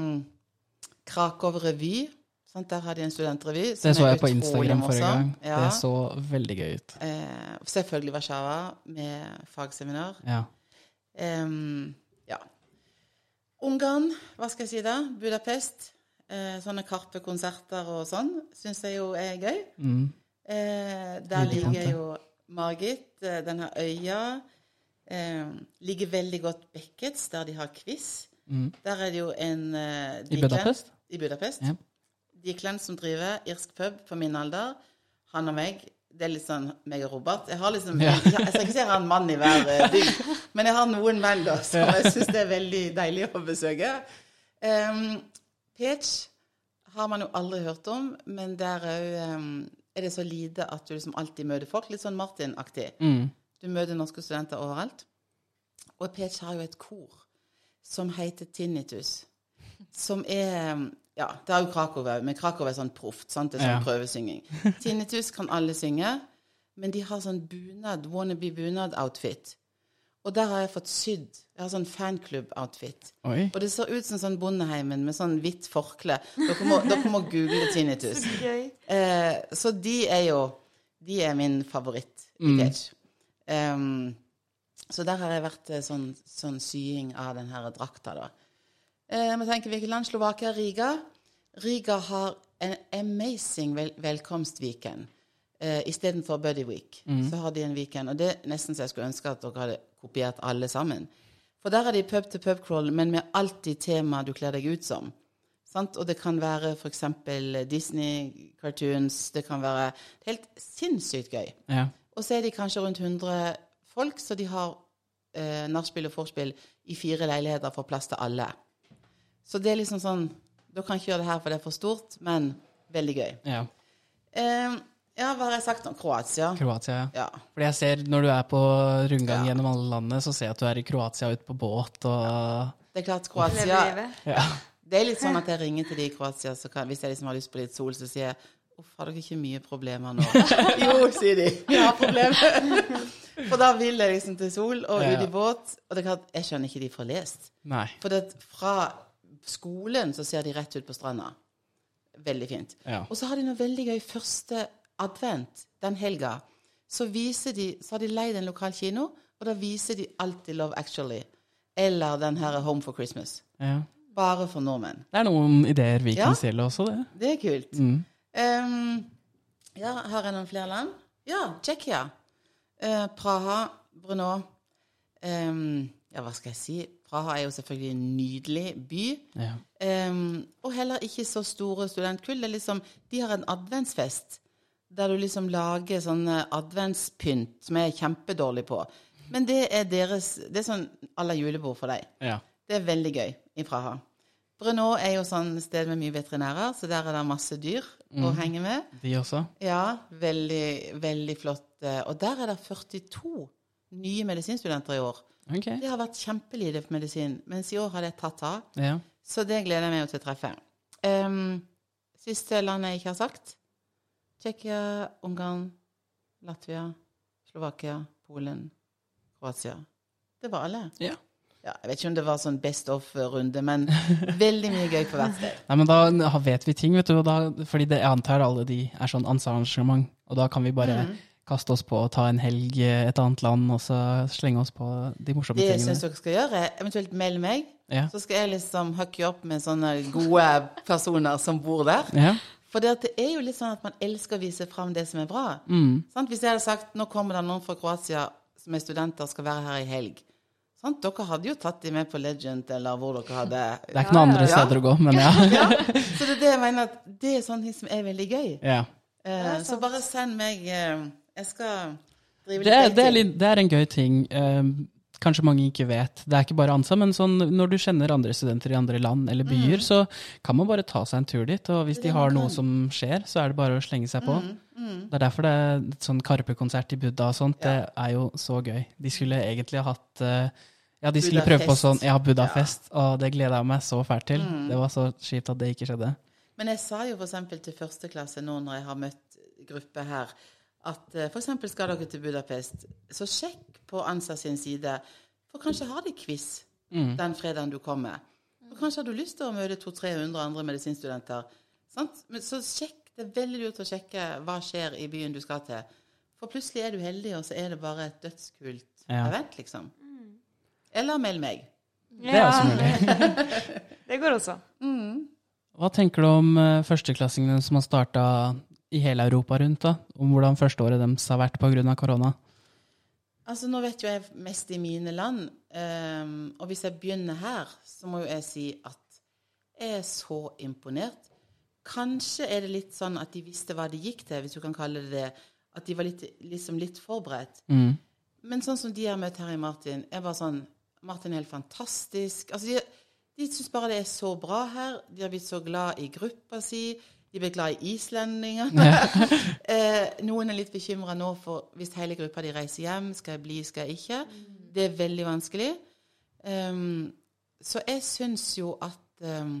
Krakow revy. Sant? Der har de en studentrevy. Det så jeg på Instagram forrige gang. Ja. Det så veldig gøy ut. Eh, selvfølgelig Warszawa med fagseminar. Ja. Ja. Ungarn, hva skal jeg si da? Budapest. Eh, sånne Karpe-konserter og sånn syns jeg jo er gøy. Mm. Eh, der ligger jo Margit, Den denne øya. Eh, ligger veldig godt Beckets, der de har quiz. Mm. Der er det jo en eh, I Budapest? I Budapest. Ja. Diklen som driver irsk pub på min alder. Han og meg. Det er litt sånn meg og Robert. Jeg har liksom, Ja. jeg, jeg skal ikke si jeg har en mann i hver eh, bygd, (laughs) men jeg har noen menn da, som jeg syns det er veldig deilig å besøke. Um, Pech har man jo aldri hørt om, men der òg um, er det så lite at du liksom alltid møter folk. Litt sånn Martin-aktig. Mm. Du møter norske studenter overalt. Og Pech har jo et kor som heter Tinnitus. Som er Ja, det er jo Krakow òg, men Krakow er sånn proft. sant? Det er sånn Ja. prøvesynging. (laughs) Tinnitus kan alle synge, men de har sånn bunad, wannabe bunad-outfit. Og der har jeg fått sydd. Jeg har sånn fanklubb-outfit. Og det ser ut som sånn Bondeheimen med sånn hvitt forkle. Dere må, dere må google tinnitus. (laughs) Gøy. Eh, så de er jo De er min favoritt i Page. Em, så der har jeg vært eh, sånn, sånn sying av den her drakta, da. Eh, må tenke hvilket land? Slovakia, Riga. Riga har en amazing vel velkomstweekend. Eh, Istedenfor Buddy Week, så har de en weekend. Og det er nesten så jeg skulle ønske at dere hadde kopiert alle sammen. For der er de pub til pub crawl, men med alltid tema du kler deg ut som. Sant? Og det kan være f.eks. Disney-cartoons. Det kan være helt sinnssykt gøy. Ja. Og så er de kanskje rundt 100 folk, så de har eh, nachspiel og vorspiel i fire leiligheter for plass til alle. Så det er liksom sånn Da kan ikke gjøre det her, for det er for stort, men veldig gøy. ja. Eh, ja, hva har jeg sagt om Kroatia? Kroatia, ja. Ja. Fordi jeg ser, når du er på rundgang Ja. gjennom alle landene, så ser jeg at du er i Kroatia ute på båt og Det er klart Kroatia. Ja. Det er litt sånn at jeg ringer til de i Kroatia, så kan, hvis jeg liksom har lyst på litt sol, så sier jeg Uff, har dere ikke mye problemer nå? (laughs) jo, sier de. (laughs) Vi har problemer. For da vil jeg liksom til sol og ut i båt. Og det er klart, jeg skjønner ikke de får lest. Nei. For det, fra skolen så ser de rett ut på stranda. Veldig fint. Ja. Og så har de noe veldig gøy første advent den helga. Så, de, så har de leid en lokal kino, og da viser de alltid Love Actually. Eller den her Home for Christmas. Ja. Bare for nordmenn. Det er noen ideer vi Ja. kan stille også, det. Det er kult. Mm. Um, ja, har jeg noen flere land? Ja, Tsjekkia. Uh, Praha, Brno. um, ja, hva skal jeg si? Praha er jo selvfølgelig en nydelig by. Ja. Um, og heller ikke så store studentkull. Det er liksom, de har en adventsfest der du liksom lager sånne adventspynt som jeg er kjempedårlig på. Men det er deres Det er sånn à la julebord for deg. ja. Det er veldig gøy i Praha. Brunå er jo sånn sted med mye veterinærer, så der er det masse dyr å henge med. De også. Ja, veldig, veldig flott. eh, Og der er det 42 nye medisinstudenter i år. Okay. Det har vært kjempelite medisin, mens i år har det tatt av. Ja. Så det gleder jeg meg jo til å treffe. Um, siste land jeg ikke har sagt. Tsjekkia, Ungarn, Latvia, Slovakia, Polen, Kroatia. Det var alle. Ja. Ja, jeg vet ikke om det var sånn best of-runde, men veldig mye gøy på hvert sted. Nei, men da vet vi ting, vet du. Da, fordi det, jeg antar alle de er sånn ansvarsarrangement. Og da kan vi bare Mhm. kaste oss på og ta en helg et annet land, og så slenge oss på de morsomme Det jeg syns dere skal gjøre, eventuelt melde meg, Ja. så skal jeg liksom hooke opp med sånne gode personer som bor der. Ja. For det, er jo litt sånn at man elsker å vise fram det som er bra. Mm. Sant? Hvis jeg hadde sagt nå kommer det noen fra Kroatia som er studenter og skal være her i helg, Sant? Dere hadde jo tatt dem med på Legend, eller hvor dere hadde Det er ikke noen andre ja. steder å gå, men ja. (laughs) ja. Så det er det jeg mener, at det er sånne ting som er veldig gøy. ja. Eh, så bare send meg eh, Jeg skal drive litt Det, er- det, er, litt- det er en gøy ting. eh, kanskje mange ikke vet. Det er ikke bare ANSA, men sånn, når du kjenner andre studenter i andre land eller byer, så kan man bare ta seg en tur dit. Og hvis Mm. Det de har noe som skjer, så er det bare å slenge seg på. Mm, Det er derfor det er sånn Karpe-konsert i Buddha og sånt. Det er jo så gøy. De skulle egentlig ha hatt eh, Ja, de skulle prøve på sånn Ja, Buddha-fest. Og det gleda jeg meg så fælt til. Mm. Det var så kjipt at det ikke skjedde. Men jeg sa jo f.eks. til første klasse nå når jeg har møtt gruppe her, at eh, f.eks. skal dere til Budapest, så sjekk på ANSA sin side, for kanskje har de quiz Mm. den fredagen du kommer. Og kanskje har du lyst til å møte 200-300 andre medisinstudenter. Sant? Men så sjekk. Det er veldig lurt å sjekke hva skjer i byen du skal til. For plutselig er du heldig, og så er det bare et dødskult Ja. event, liksom. Eller meld meg. Det er også mulig. (laughs) Det går også. Hva tenker du om eh, førsteklassingene som har starta i hele Europa rundt? da? Om hvordan førsteåret deres har vært pga. korona? Altså, Nå vet jo jeg mest i mine land, um, og hvis jeg begynner her, så må jo jeg si at jeg er så imponert. Kanskje er det litt sånn at de visste hva de gikk til, hvis du kan kalle det det. At de var litt, liksom litt forberedt. Mm. Men sånn som de har møtt her i Martin, er bare sånn Martin er helt fantastisk. Altså, de, de syns bare det er så bra her. De har blitt så glad i gruppa si. De blir glad i islendingene. (laughs) eh, noen er litt bekymra nå for hvis hele gruppa de reiser hjem, skal jeg bli, skal jeg ikke. Det er veldig vanskelig. Um, så jeg syns jo at um,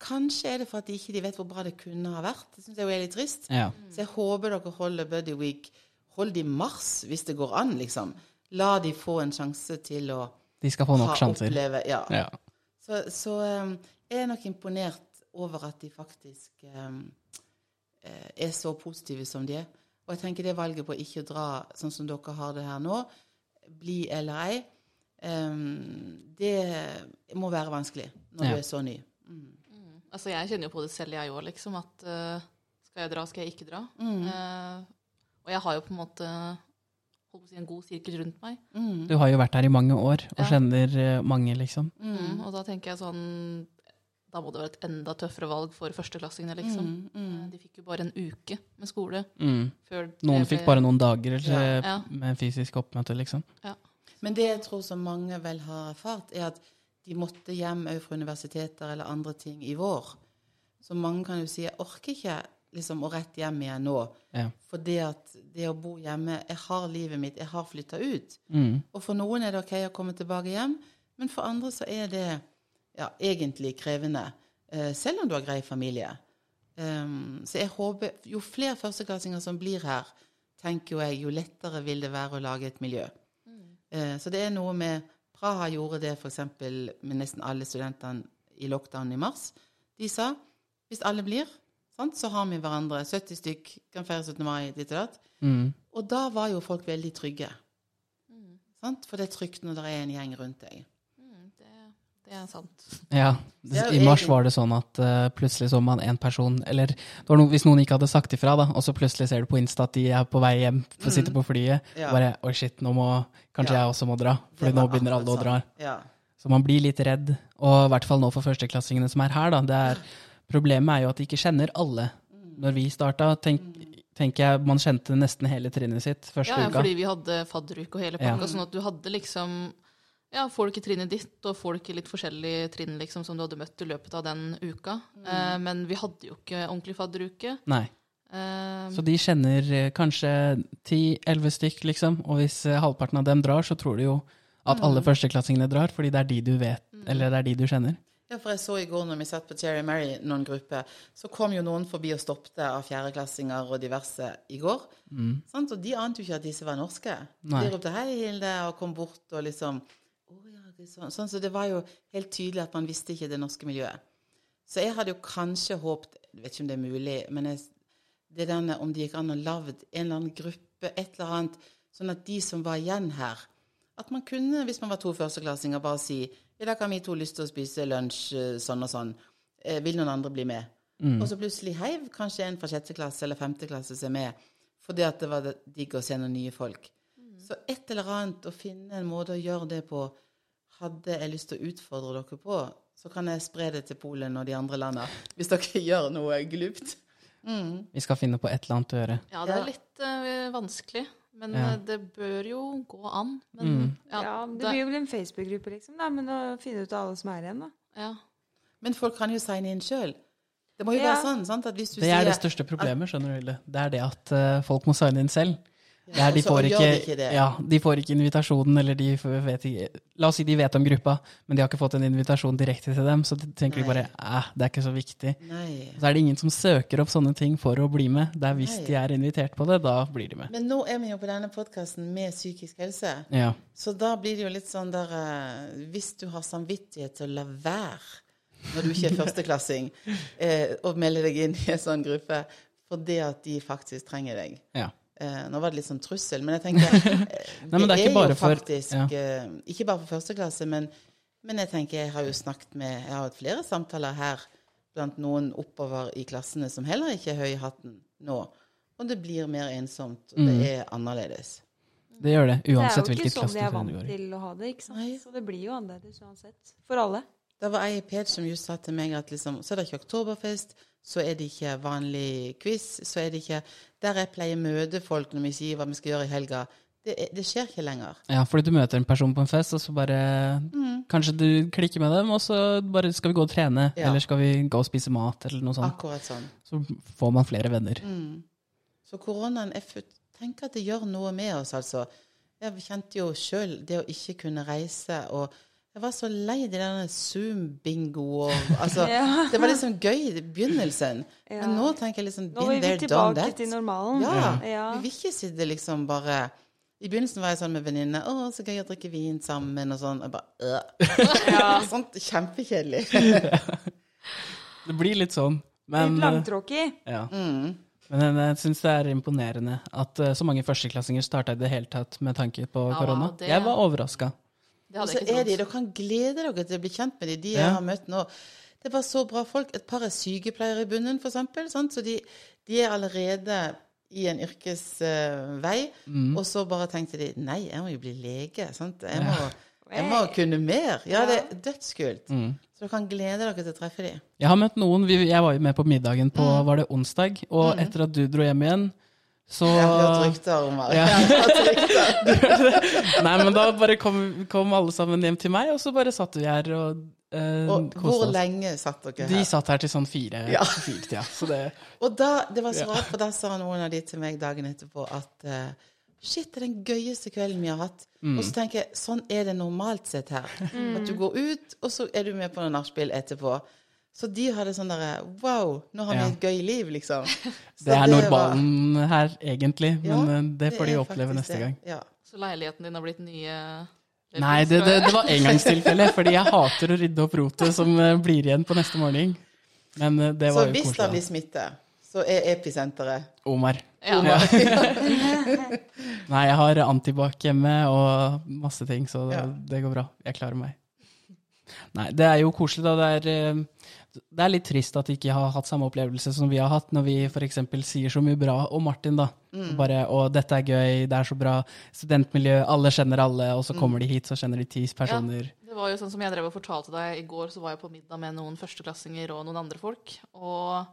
Kanskje er det for at de ikke vet hvor bra det kunne ha vært. Det syns jeg jo er litt trist. Ja. Så jeg håper dere holder Buddy Week. Hold det i mars, hvis det går an, liksom. La de få en sjanse til å De skal få nok sjanser. oppleve Ja. Ja. Så, så um, jeg er nok imponert over at de faktisk um, eh, er så positive som de er. Og jeg tenker det valget på ikke å dra sånn som dere har det her nå, bli eller ei, um, det må være vanskelig når Ja. du er så ny. Altså, jeg kjenner jo på det selv, jeg òg, liksom. At uh, skal jeg dra, skal jeg ikke dra. Mm. Uh, og jeg har jo på en måte holdt på å si, en god sirkel rundt meg. Mm. Du har jo vært her i mange år og Ja. kjenner mange, liksom. Mm. Og da tenker jeg sånn Da må det være et enda tøffere valg for førsteklassingene, liksom. Mm, mm. Eh, De fikk jo bare en uke med skole Mm. før Noen fikk bare noen dager eller, Ja. med fysisk oppmøte, liksom. Men det jeg tror som mange vel har erfart, er at de måtte hjem òg fra universiteter eller andre ting i vår. Så mange kan jo si jeg orker ikke liksom å rett hjem igjen nå. Ja. For det at det å bo hjemme Jeg har livet mitt, jeg har flytta ut. Mm. Og for noen er det ok å komme tilbake hjem, men for andre så er det ja, egentlig krevende. eh, selv om du har grei familie. Um, så jeg håper Jo flere førsteklassinger som blir her, tenker jo jeg, jo lettere vil det være å lage et miljø. Eh, så det er noe med Praha gjorde det f.eks. med nesten alle studentene i lockdown i mars. De sa hvis alle blir, sant, så har vi hverandre. 70 stykk kan feire 17. mai, ditt og datt. Mm. Og da var jo folk veldig trygge. Sant? For det er trygt når det er en gjeng rundt deg. Mm, det, er sant. Ja. I mars var det sånn at uh, plutselig så man en person Eller noe, hvis noen ikke hadde sagt ifra, da, og så plutselig ser du på Insta at de er på vei hjem, for å sitte på flyet. Mm. Ja. Bare Oi, shit, nå må Kanskje Ja. jeg også må dra. for nå begynner alle å dra. Ja. Så man blir litt redd. Og i hvert fall nå for førsteklassingene som er her, da. Det er, problemet er jo at de ikke kjenner alle. Mm. Når vi starta, tenk, tenker jeg man kjente nesten hele trinnet sitt første Ja, ja, fordi vi hadde fadderuke og hele Ja. pakka, sånn at du hadde liksom ja, folk i trinnet ditt og folk i litt forskjellige trinn liksom, som du hadde møtt i løpet av den uka. Eh, men vi hadde jo ikke ordentlig fadderuke. Nei. Eh, Så de kjenner eh, kanskje 10-11 stykk, liksom. Og hvis eh, halvparten av dem drar, så tror du jo at Mm. alle førsteklassingene drar, fordi det er de du vet, eller det er de du kjenner. Ja, for jeg så i går når vi satt på Cherry Mary, noen grupper, så kom jo noen forbi og stoppet av fjerdeklassinger og diverse i går. Sant? Og de ante jo ikke at disse var norske. Nei. De ropte 'hei, Hilde', og kom bort og liksom «Å ja, det sånn. sånn. Så det var jo helt tydelig at man visste ikke det norske miljøet. Så jeg hadde jo kanskje håpet Jeg vet ikke om det er mulig, men jeg, det denne, om det gikk an å lage en eller annen gruppe, et eller annet, sånn at de som var igjen her At man kunne, hvis man var to førsteklassinger, bare si i dag har vi to lyst til å spise lunsj eh, sånn og sånn. Eh, vil noen andre bli med? Og så plutselig heiv kanskje en fra sjette klasse eller femte klasse seg med fordi at det var digg å se noen nye folk. Så et eller annet å finne en måte å gjøre det på, hadde jeg lyst til å utfordre dere på, så kan jeg spre det til Polen og de andre landene, hvis dere (laughs) gjør noe glupt. Mm. Vi skal finne på et eller annet å gjøre. Ja, det er litt uh, vanskelig. Men Ja. eh, det bør jo gå an. Men Mm. ja, Ja, det det- blir jo en Facebook-gruppe, liksom. Da, men å finne ut av alle som er igjen, da. ja. Men folk kan jo signe inn sjøl. Det må jo Ja. være sånn sant? at hvis du Det er det største problemet, skjønner du. Hilde. Det er det at uh, folk må signe inn selv. Det er, de, får ikke, de. Ja, de får ikke invitasjonen, eller de vet ikke La oss si de vet om gruppa, men de har ikke fått en invitasjon direkte til dem, så de tenker de bare eh, det er ikke så viktig. Nei. Så er det ingen som søker opp sånne ting for å bli med. Det er hvis Nei. de er invitert på det, da blir de med. Men nå er vi jo på denne podkasten med psykisk helse. Ja. Så da blir det jo litt sånn der eh, Hvis du har samvittighet til å la være når du ikke er (laughs) førsteklassing, eh, å melde deg inn i en sånn gruppe fordi at de faktisk trenger deg. ja. Eh, nå var det litt sånn trussel, men jeg tenker (laughs) eh, Nei, men det er ikke bare jo for- ja. eh, Ikke bare for første klasse, men, men jeg tenker jeg har jo snakket med Jeg har hatt flere samtaler her blant noen oppover i klassene som heller ikke er høy i hatten nå. Og det blir mer ensomt, og Mm. det er annerledes. Det gjør det, uansett hvilket klasse du gjør. det er jo ikke sånn de er vant til å ha det, ikke sant. Nei. Så det blir jo annerledes uansett. For alle. Det var ei i Page som just sa til meg at liksom, så er det ikke oktoberfest, så er det ikke vanlig quiz, så er det ikke Der jeg pleier å møte folk når vi sier hva vi skal gjøre i helga, det, det skjer ikke lenger. Ja, fordi du møter en person på en fest, og så bare Kanskje du klikker med dem, og så bare skal vi gå og trene, Ja. eller skal vi gå og spise mat, eller noe sånt. Akkurat sånn. Så får man flere venner. Så koronaen Jeg tenker at det gjør noe med oss, altså. Jeg kjente jo sjøl det å ikke kunne reise, og jeg var så lei de denne Zoom-bingo og (laughs) Altså, Ja. det var liksom gøy i begynnelsen. Ja. Men nå tenker jeg liksom Nå er vi tilbake that. til normalen. Ja. Ja. Vi vil ikke sitte liksom bare I begynnelsen var jeg sånn med venninne 'Å, så gøy å drikke vin sammen', og sånn. Jeg bare øh. (laughs) (laughs) Sånt kjempekjedelig. Det blir litt sånn. Men, Litt langtråkig. ja. Mm. Men jeg syns det er imponerende at eh, så mange førsteklassinger starta i det hele tatt med tanke på korona. det- Jeg var overraska. Det Og så ikke er de, dere kan glede dere til å bli kjent med de, de Ja. jeg har møtt nå. Det var så bra folk. Et par er sykepleiere i bunnen, for eksempel. Sant? Så de, de er allerede i en yrkesvei. Mm. Og så bare tenkte de nei, jeg må jo bli lege. Sant? Jeg, må, jeg må kunne mer. Ja, det er dødskult. Mm. Så dere kan glede dere til å treffe de. Jeg har møtt noen vi, Jeg var jo med på middagen på Mm. var det onsdag, og etter at du dro hjem igjen, så Jeg har hørt rykter om (laughs) (laughs) det. Ja. Nei, men da bare kom, kom alle sammen hjem til meg, og så bare satt vi her og eh, Og hvor oss. lenge satt dere her? De satt her til sånn fire, Ja. fire tida. Så det Og da, det var så rart, for da sa noen av de til meg dagen etterpå at eh, Shit, det er den gøyeste kvelden vi har hatt. Og så tenker jeg, sånn er det normalt sett her. At du går ut, og så er du med på noe nachspiel etterpå. Så de hadde sånn derre Wow, nå har vi et gøy liv, liksom. (laughs) Så Det er var- normalen her, egentlig, men ja, det får de oppleve neste det. gang. Ja. Så leiligheten din har blitt nye Nei, det, det, det var engangstilfelle, (laughs) fordi jeg hater å rydde opp rotet som eh, blir igjen på neste morgen. Men det var Så jo koselig. Så hvis det blir smittet, smitte, så er episenteret Omar. Ja. Ja. (laughs) Nei, jeg har antibac hjemme og masse ting, så det, Ja. det går bra. Jeg klarer meg. Nei, det er jo koselig, da. Det er, eh, det er litt trist at de ikke har hatt samme opplevelse som vi har hatt, når vi f.eks. sier så mye bra om Martin, da. Mm. Bare 'Å, dette er gøy, det er så bra'. Studentmiljø, alle kjenner alle, og så kommer de hit, så kjenner de ti personer. Ja, Det var jo sånn som jeg drev og fortalte deg i går, så var jeg på middag med noen førsteklassinger og noen andre folk. Og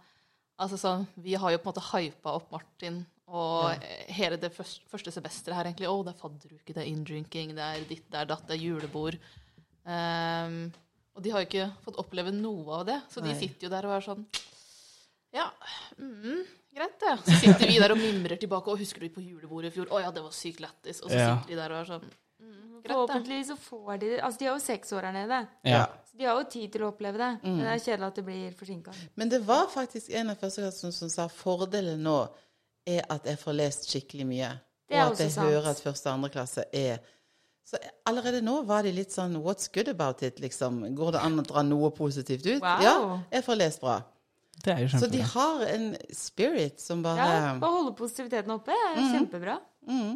altså sånn, vi har jo på en måte hypa opp Martin og ja. hele det første, første semesteret her, egentlig. Å, det er fadderuke, det er inndrinking, det er ditt, det er datt, det er julebord. Ehm, og de har jo ikke fått oppleve noe av det, så de Nei. sitter jo der og er sånn Ja, mm, greit det. Så (laughs) sitter vi der og mimrer tilbake. Og husker du på julebordet i fjor? Å ja, det var sykt lættis. Og så Ja. sitter de der og er sånn mm, Greit, det. Forhåpentligvis så får de det. Altså, de har jo seks år her nede. Ja. Så de har jo tid til å oppleve det. Men det er kjedelig at det blir forsinka. Men det var faktisk en av førsteklassene som sa fordelen nå er at jeg får lest skikkelig mye. Det er og at også jeg sant. hører at første og andre klasse er Så allerede nå var de litt sånn What's good about it? liksom. Går det an å dra noe positivt ut? Wow. Ja, jeg får lest bra. Det er jo kjempebra. Så de har en spirit som bare Ja, Å holde positiviteten oppe er kjempebra. mm.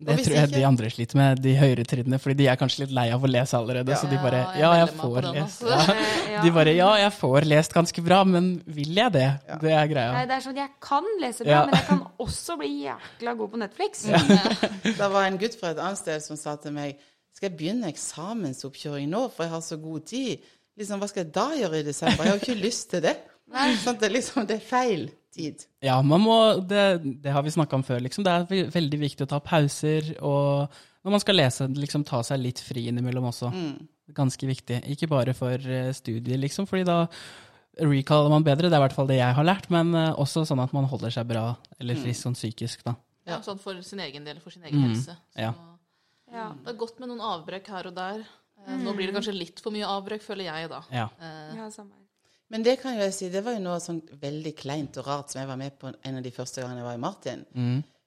Det tror jeg ikke- de andre sliter med, de høyere trinnene, fordi de er kanskje litt lei av å lese allerede. Så de bare Ja, jeg Ja, får (laughs) lest. Ja. Eh. De bare Ja, jeg får lest ganske bra, men vil jeg det? Det er greia. Nei, det er sånn, Jeg kan lese bra, Ja. men jeg kan også bli jækla god på Netflix. (laughs) Det var en gutt fra et annet sted som sa til meg Skal jeg begynne eksamensoppkjøring nå, for jeg har så god tid? Liksom, Hva skal jeg da gjøre i desember? Jeg har jo ikke lyst til det. Sånn, det, er liksom, det er feil tid. Ja, man må Det, det har vi snakka om før, liksom. Det er veldig viktig å ta pauser, og når man skal lese, liksom ta seg litt fri innimellom også. Ganske viktig. Ikke bare for eh, studier, liksom, fordi da recaller man bedre. Det er i hvert fall det jeg har lært, men eh, også sånn at man holder seg bra eller frisk sånn psykisk, da. Ja, sånn for sin egen del, for sin egen helse. Så ja. Ja. det er godt med noen avbrekk her og der. Mm. Nå blir det kanskje litt for mye avbrekk, føler jeg, da. Ja. Eh, Ja, samme. Men det kan jo jeg si, det var jo noe sånn veldig kleint og rart som jeg var med på en av de første gangene jeg var i Martin.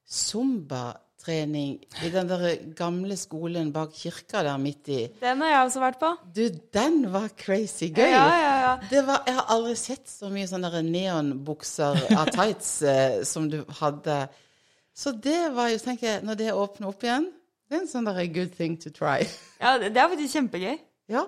Zumba-trening i den der gamle skolen bak kirka der midt i. Den har jeg også vært på. Du, den var crazy gøy. Ja, ja, ja. Det var, jeg har aldri sett så mye sånne neonbukser av (laughs) tights eh, som du hadde. Så det var jo, tenker jeg, når det åpner opp igjen, det er en sånn der good thing to try. ja det det er faktisk kjempegøy. ja.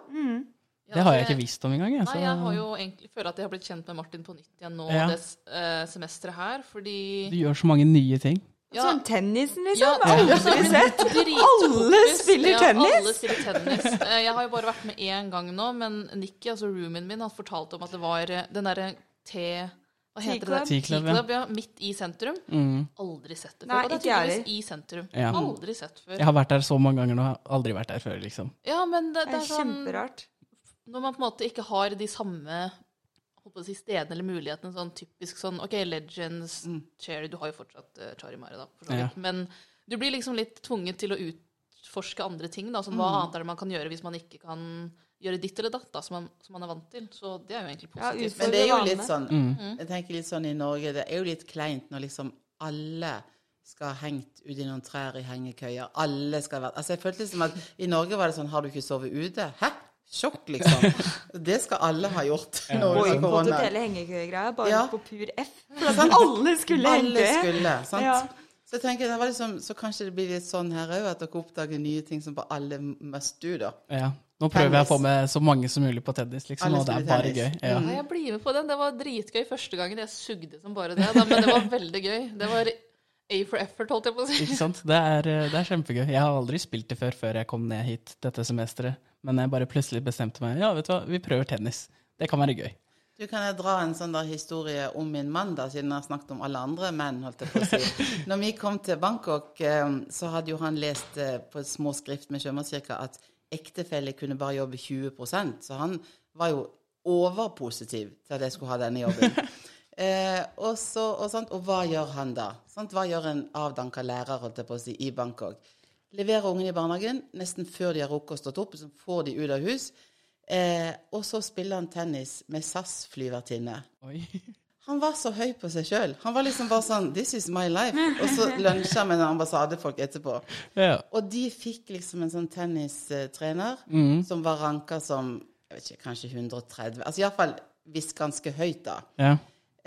Ja, Det har jeg ikke visst om engang. jeg, Nei, jeg har jo egentlig føler at jeg har blitt kjent med Martin på nytt igjen nå Ja. det uh, semesteret her, fordi Du gjør så mange nye ting. ja, Sånn tennisen, liksom. Ja, sett. (laughs) Alle spiller ja, tennis. Alle spiller tennis. Eh, Jeg har jo bare vært med én gang nå, men Nikki, altså roomien min, har fortalt om at det var eh, den derre T... Hva heter det? T-club, ja. Ja. Midt i sentrum. Mm. Aldri sett det før. Nei, og det er tydeligvis i sentrum. Ja. Aldri sett før. Jeg har vært der så mange ganger nå, aldri vært der før, liksom. Ja, men det, Det det er er sånn kjemperart. Når man på en måte ikke har de samme på å si, stedene eller mulighetene, sånn typisk sånn OK, Legends, Cherry Du har jo fortsatt uh, Charimare, da, for så Ja. Men du blir liksom litt tvunget til å utforske andre ting. da, sånn Hva annet er det man kan gjøre hvis man ikke kan gjøre ditt eller datt, da, som man, som man er vant til. Så det er jo egentlig positivt. Ja, Men det er jo litt sånn Jeg tenker litt sånn i Norge, det er jo litt kleint når liksom alle skal ha hengt ut i noen trær i hengekøyer. Alle skal være Altså, jeg følte liksom at i Norge var det sånn Har du ikke sovet ute? Hæ? Sjokk, liksom. (laughs) Det skal alle ha gjort nå under korona. hele hengekøyegreia, bare Ja. på pur F. For at alle skulle Alle henge. skulle, sant? Ja. Så jeg tenker, det var liksom, så kanskje det blir litt sånn her òg, at dere oppdager nye ting som bare alle must do, da. Ja. Nå prøver jeg å få med så mange som mulig på tennis, liksom, og det er bare tennis. gøy. Ja. Ja, jeg blir med på den. Det var dritgøy første gangen. Jeg sugde som bare det, da, men det var veldig gøy. Det var A for effort, holdt jeg på å si. Ikke sant? Det er, eh, det er kjempegøy. Jeg har aldri spilt det før før jeg kom ned hit dette semesteret. Men jeg bare plutselig bestemte meg ja, vet du hva, vi prøver tennis. Det kan være gøy. Du Kan jeg dra en sånn der historie om min mann, da, siden jeg har snakket om alle andre menn? holdt jeg på å si. (laughs) Når vi kom til Bangkok, eh, så hadde jo han lest eh, på små skrift med Sjømannskirka at ektefelle kunne bare jobbe 20% så han var jo overpositiv til at jeg skulle ha denne jobben. (laughs) Eh, og, så, og, sant, og hva gjør han da? Sant? Hva gjør en avdanka lærer holdt jeg på å si, i Bangkok? Leverer ungene i barnehagen nesten før de har rukket å stått opp, så får de ut av hus. Eh, og så spiller han tennis med SAS-flyvertinne. Han var så høy på seg sjøl. Han var liksom bare sånn 'This is my life'. Og så lunsja med ambassadefolk etterpå. Ja. Og de fikk liksom en sånn tennistrener som var ranka som jeg vet ikke, kanskje 130 Altså iallfall visst ganske høyt, da. ja.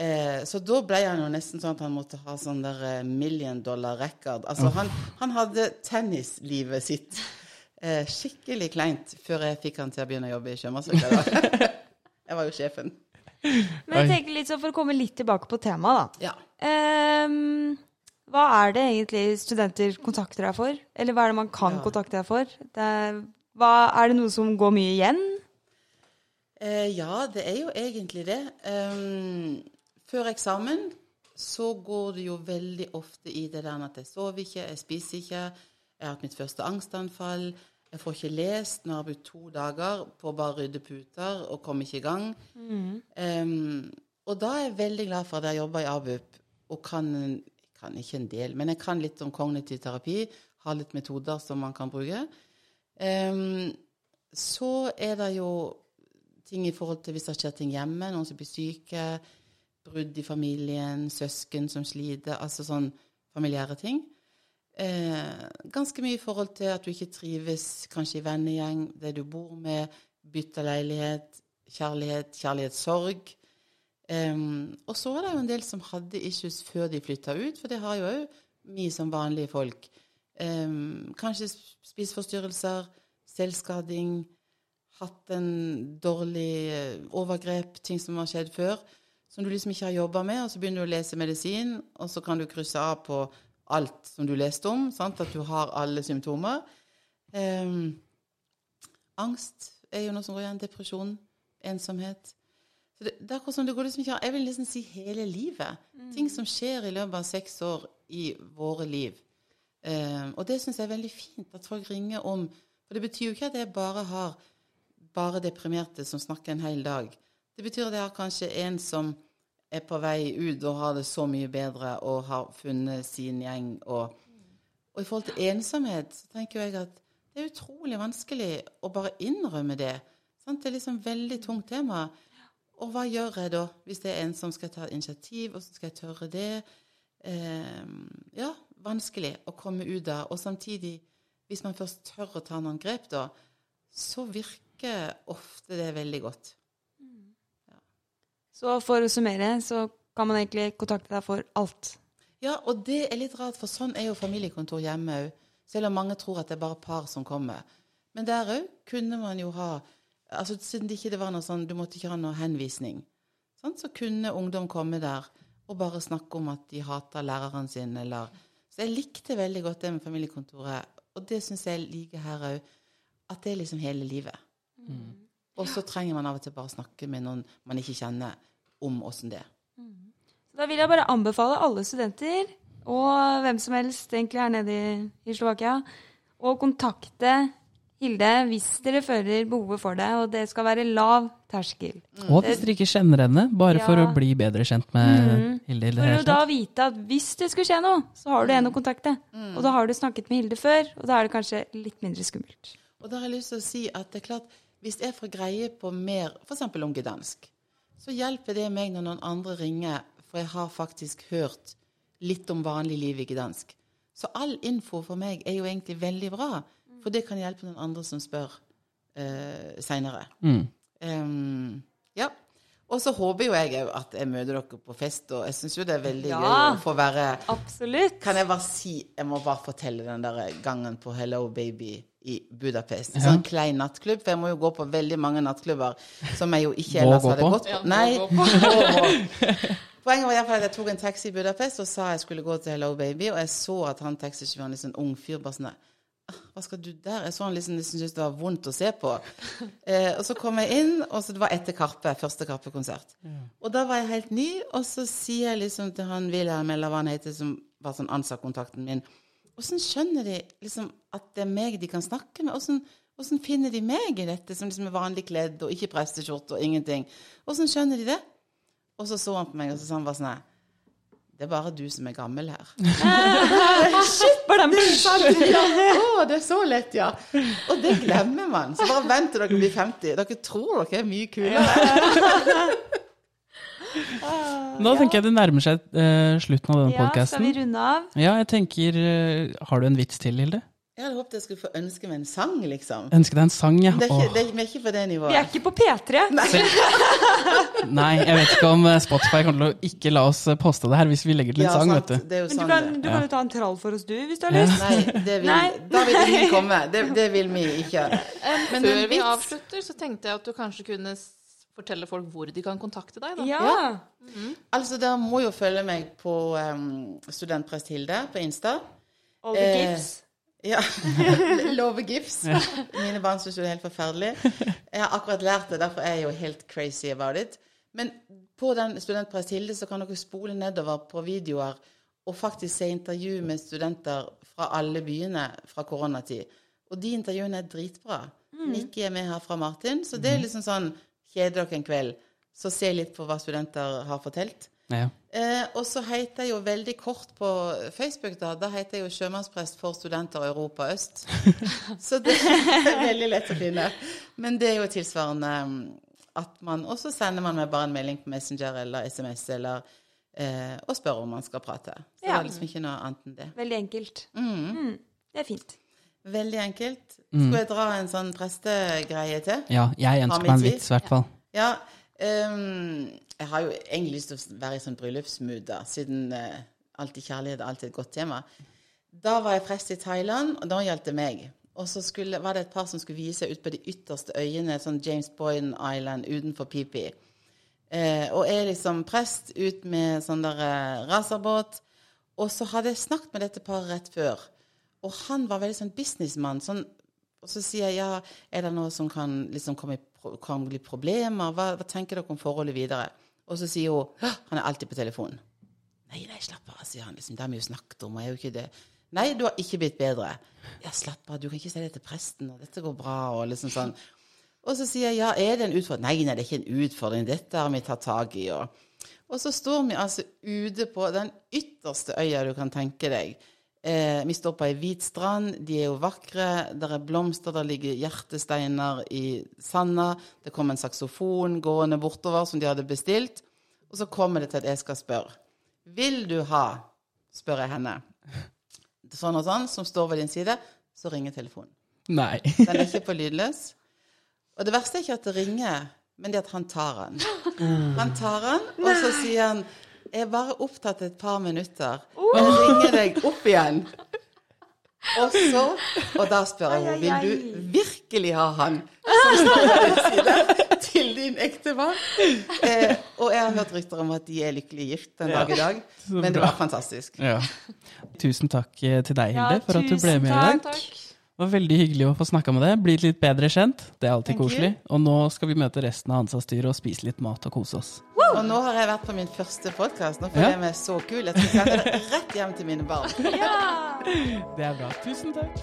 Eh, så da ble han jo nesten sånn at han måtte ha sånn der eh, million dollar record. Altså han, han hadde tennislivet sitt eh, skikkelig kleint før jeg fikk han til å begynne å jobbe i Sjømannskirka. (laughs) jeg var jo sjefen. Men jeg tenker litt så for å komme litt tilbake på temaet, da. Ja. Ehm, hva er det egentlig studenter kontakter deg for? Eller hva er det man kan Ja. kontakte deg for? Det er, hva, er det noe som går mye igjen? Eh, ja, det er jo egentlig det. Ehm, før eksamen så går det jo veldig ofte i det der at jeg sover ikke, jeg spiser ikke, jeg har hatt mitt første angstanfall, jeg får ikke lest jeg har brukt to dager på å bare rydde puter og komme ikke i gang. Ehm, og da er jeg veldig glad for at jeg jobber i ABUP og kan, kan ikke en del, men jeg kan litt om kognitiv terapi, har litt metoder som man kan bruke. Um, så er det jo ting i forhold til hvis det skjer ting hjemme, noen som blir syke, brudd i familien, søsken som sliter, altså sånn familiære ting. Eh, ganske mye i forhold til at du ikke trives kanskje i vennegjeng, det du bor med, bytte leilighet, kjærlighet, kjærlighetssorg. Um, og så er det jo en del som hadde issues før de flytta ut, for det har jo òg vi som vanlige folk. Ehm, kanskje sp- spiseforstyrrelser, selvskading, hatt en dårlig eh, overgrep, ting som har skjedd før, som du liksom ikke har jobba med, og så begynner du å lese medisin, og så kan du krysse av på alt som du leste om, sant? at du har alle symptomer. Um, angst er jo noe som går igjen. Depresjon, ensomhet. Så det, det er akkurat som det går liksom ikke an. Jeg vil liksom si hele livet. Ting som skjer i løpet av seks år i våre liv. Um, og det syns jeg er veldig fint at folk ringer om. For det betyr jo ikke at jeg bare har bare deprimerte som snakker en hel dag. Det betyr jeg har kanskje en som er på vei ut og har det så mye bedre og har funnet sin gjeng. Og, og i forhold til ensomhet så tenker jeg at det er utrolig vanskelig å bare innrømme det. Sant? Det er liksom et veldig tungt tema. Og hva gjør jeg da, hvis det er en som skal ta initiativ, og så skal jeg tørre det? Eh, ja, vanskelig å komme ut av. Og samtidig, hvis man først tør å ta noen grep, da, så virker ofte det veldig godt. Så for å summere, så kan man egentlig kontakte deg for alt. Ja, og det er litt rart, for sånn er jo familiekontor hjemme òg. Selv om mange tror at det er bare par som kommer. Men der òg kunne man jo ha altså Siden det ikke var noe sånn, du måtte ikke ha noe henvisning, sånn, så kunne ungdom komme der og bare snakke om at de hater læreren sin, eller Så jeg likte veldig godt det med familiekontoret, og det syns jeg liker her òg. At det er liksom hele livet. Og så trenger man av og til bare snakke med noen man ikke kjenner, om åssen det er. Så da vil jeg bare anbefale alle studenter, og hvem som helst egentlig her nede i, i Slovakia, å kontakte Hilde hvis dere føler behovet for det, og det skal være lav terskel. Og hvis dere ikke kjenner henne, bare for å bli bedre kjent med Hilde. det For å da vite at hvis det skulle skje noe, så har du en å kontakte. Og da har du snakket med Hilde før, og da er det kanskje litt mindre skummelt. Og da har jeg lyst til å si at det er klart, hvis jeg får greie på mer, f.eks. om gdansk, så hjelper det meg når noen andre ringer, for jeg har faktisk hørt litt om vanlig liv i gdansk. Så all info for meg er jo egentlig veldig bra, for det kan hjelpe noen andre som spør uh, seinere. Mm. Um, ja. Og så håper jo jeg òg at jeg møter dere på fest, og jeg syns jo det er veldig Ja. gøy å få være Absolutt. kan jeg bare si Jeg må bare fortelle den der gangen på Hello Baby i Budapest. En sånn klein nattklubb. For jeg må jo gå på veldig mange nattklubber som jeg jo ikke ellers hadde gått på. Ja, Nei. gå på. (laughs) Poenget var i hvert fall at jeg tok en taxi i Budapest og sa jeg skulle gå til Hello Baby, og jeg så at han taxisjåføren, litt sånn ung fyr, bare sånn «Ah, Hva skal du der? Jeg så han liksom liksom syntes det var vondt å se på. (laughs) Eh, og så kom jeg inn, og så det var etter Karpe, første Karpe-konsert. Og da var jeg helt ny, og så sier jeg liksom til han Wilhelm, eller hva han heter, som var sånn ansattkontakten min Åssen skjønner de liksom at det er meg de kan snakke med? Åssen åssen finner de meg i dette, som liksom er vanlig kledd og ikke presteskjorte og ingenting? Åssen skjønner de det? Og så så han på meg, og så sa han bare sånn her Det er bare du som er gammel her. (laughs) Shit, det er sant? Ja, å, det er så lett, ja. Og det glemmer man. Så bare vent til dere blir 50. Dere tror dere er mye kulere. (laughs) Nå tenker jeg det nærmer seg eh, slutten av denne Ja, skal vi runde av? Ja, jeg tenker eh, Har du en vits til, Hilde? Jeg hadde håpet jeg skulle få ønske meg en sang, liksom. Ønske deg en sang, ja. Det er ikke, det er, vi er ikke på det nivået. Vi er ikke på P3. (laughs) Nei, jeg vet ikke om eh, Spotify kommer til å ikke la oss eh, poste det her hvis vi legger til en Ja, sang, sant. vet du. Det Men du sånn kan, du kan jo ta en trall for oss, du, hvis du har lyst. Nei, det vil, Nei. da vil ingen komme. Det, det vil vi ikke. (laughs) Men Før vi avslutter, så tenkte jeg at du kanskje kunne fortelle folk hvor de kan kontakte deg. da. Ja. Altså, dere må jo følge meg på um, Studentprest Hilde på Insta. All the Eh, gifts. Ja. (laughs) Love gifts. Mine barn syns jo det er helt forferdelig. Jeg har akkurat lært det, derfor er jeg jo helt crazy about it. Men på den Studentprest Hilde så kan dere spole nedover på videoer og faktisk se intervju med studenter fra alle byene fra koronatid. Og de intervjuene er dritbra. Nikki er med her fra Martin, så det er liksom sånn Kjeder dere en kveld, så se litt på hva studenter har fortelt. Ja. Eh, og så heter jeg jo veldig kort på Facebook, da. Da heter jeg jo sjømannsprest for studenter Europa øst. (laughs) så det er veldig lett å finne. Men det er jo tilsvarende mm, at man Og så sender man meg bare en melding på Messenger eller SMS eller eh, og spør om man skal prate. Så det er liksom ikke noe annet enn det. Veldig enkelt. Mm. Mm, det er fint. Veldig enkelt. Skulle jeg dra en sånn prestegreie til? ja, jeg ønsker meg en vits, i hvert fall. Ja, Um, jeg har jo egentlig lyst til å være i sånn bryllupsmood, da, siden uh, alltid kjærlighet er alltid et godt tema. Da var jeg prest i Thailand, og da gjaldt det meg. Og så skulle, var det et par som skulle vise ut på de ytterste øyene, sånn James Boyden Island utenfor Pipi. Uh, og jeg er liksom prest ut med sånn der uh, racerbåt. Og så hadde jeg snakket med dette paret rett før. Og han var veldig sånn businessmann. Sånn, og så sier jeg ja, er det noe som kan, liksom, komme kan bli problemer? Hva, hva tenker dere om forholdet videre? Og så sier hun «Hå, han er alltid på telefon. Nei, nei, slapp av, sier han. Liksom, det har vi jo snakket om. og jeg er jo ikke det. Nei, du har ikke blitt bedre. Ja, slapp av, du kan ikke si det til presten, og dette går bra, og liksom sånn. Og så sier jeg ja, er det en utfordring? Nei, nei, det er ikke en utfordring, dette har vi tatt tak i. Og, og så står vi altså ute på den ytterste øya du kan tenke deg. Eh, vi står på ei hvit strand, de er jo vakre, der er blomster, der ligger hjertesteiner i sanda, det kommer en saksofon gående bortover som de hadde bestilt, og så kommer det til at jeg skal spørre. Vil du ha, spør jeg henne, sånn og sånn, som står ved din side, så ringer telefonen. Nei. Den er ikke på lydløs. Og det verste er ikke at det ringer, men det er at han tar den. Han tar den, og så sier han Jeg er bare opptatt et par minutter. Jeg ringer deg opp igjen. Og så Og da spør jeg henne vil du virkelig ha han som står ved din side til din ektemann. Eh, og jeg har hørt rykter om at de er lykkelig gift den dag i dag. Men det var fantastisk. Ja. Tusen takk eh, til deg, Hilde, for at du ble med i dag. takk. Det var veldig hyggelig å få snakka med deg. Blitt litt bedre kjent. Det er alltid Thank you. koselig. Og nå skal vi møte resten av Hansa-styret og spise litt mat og kose oss. Og nå har jeg vært på min første podkast. Nå føler Ja. jeg meg så kul. Jeg skal sende det rett hjem til mine barn. (laughs) Ja! Det er bra. Tusen takk.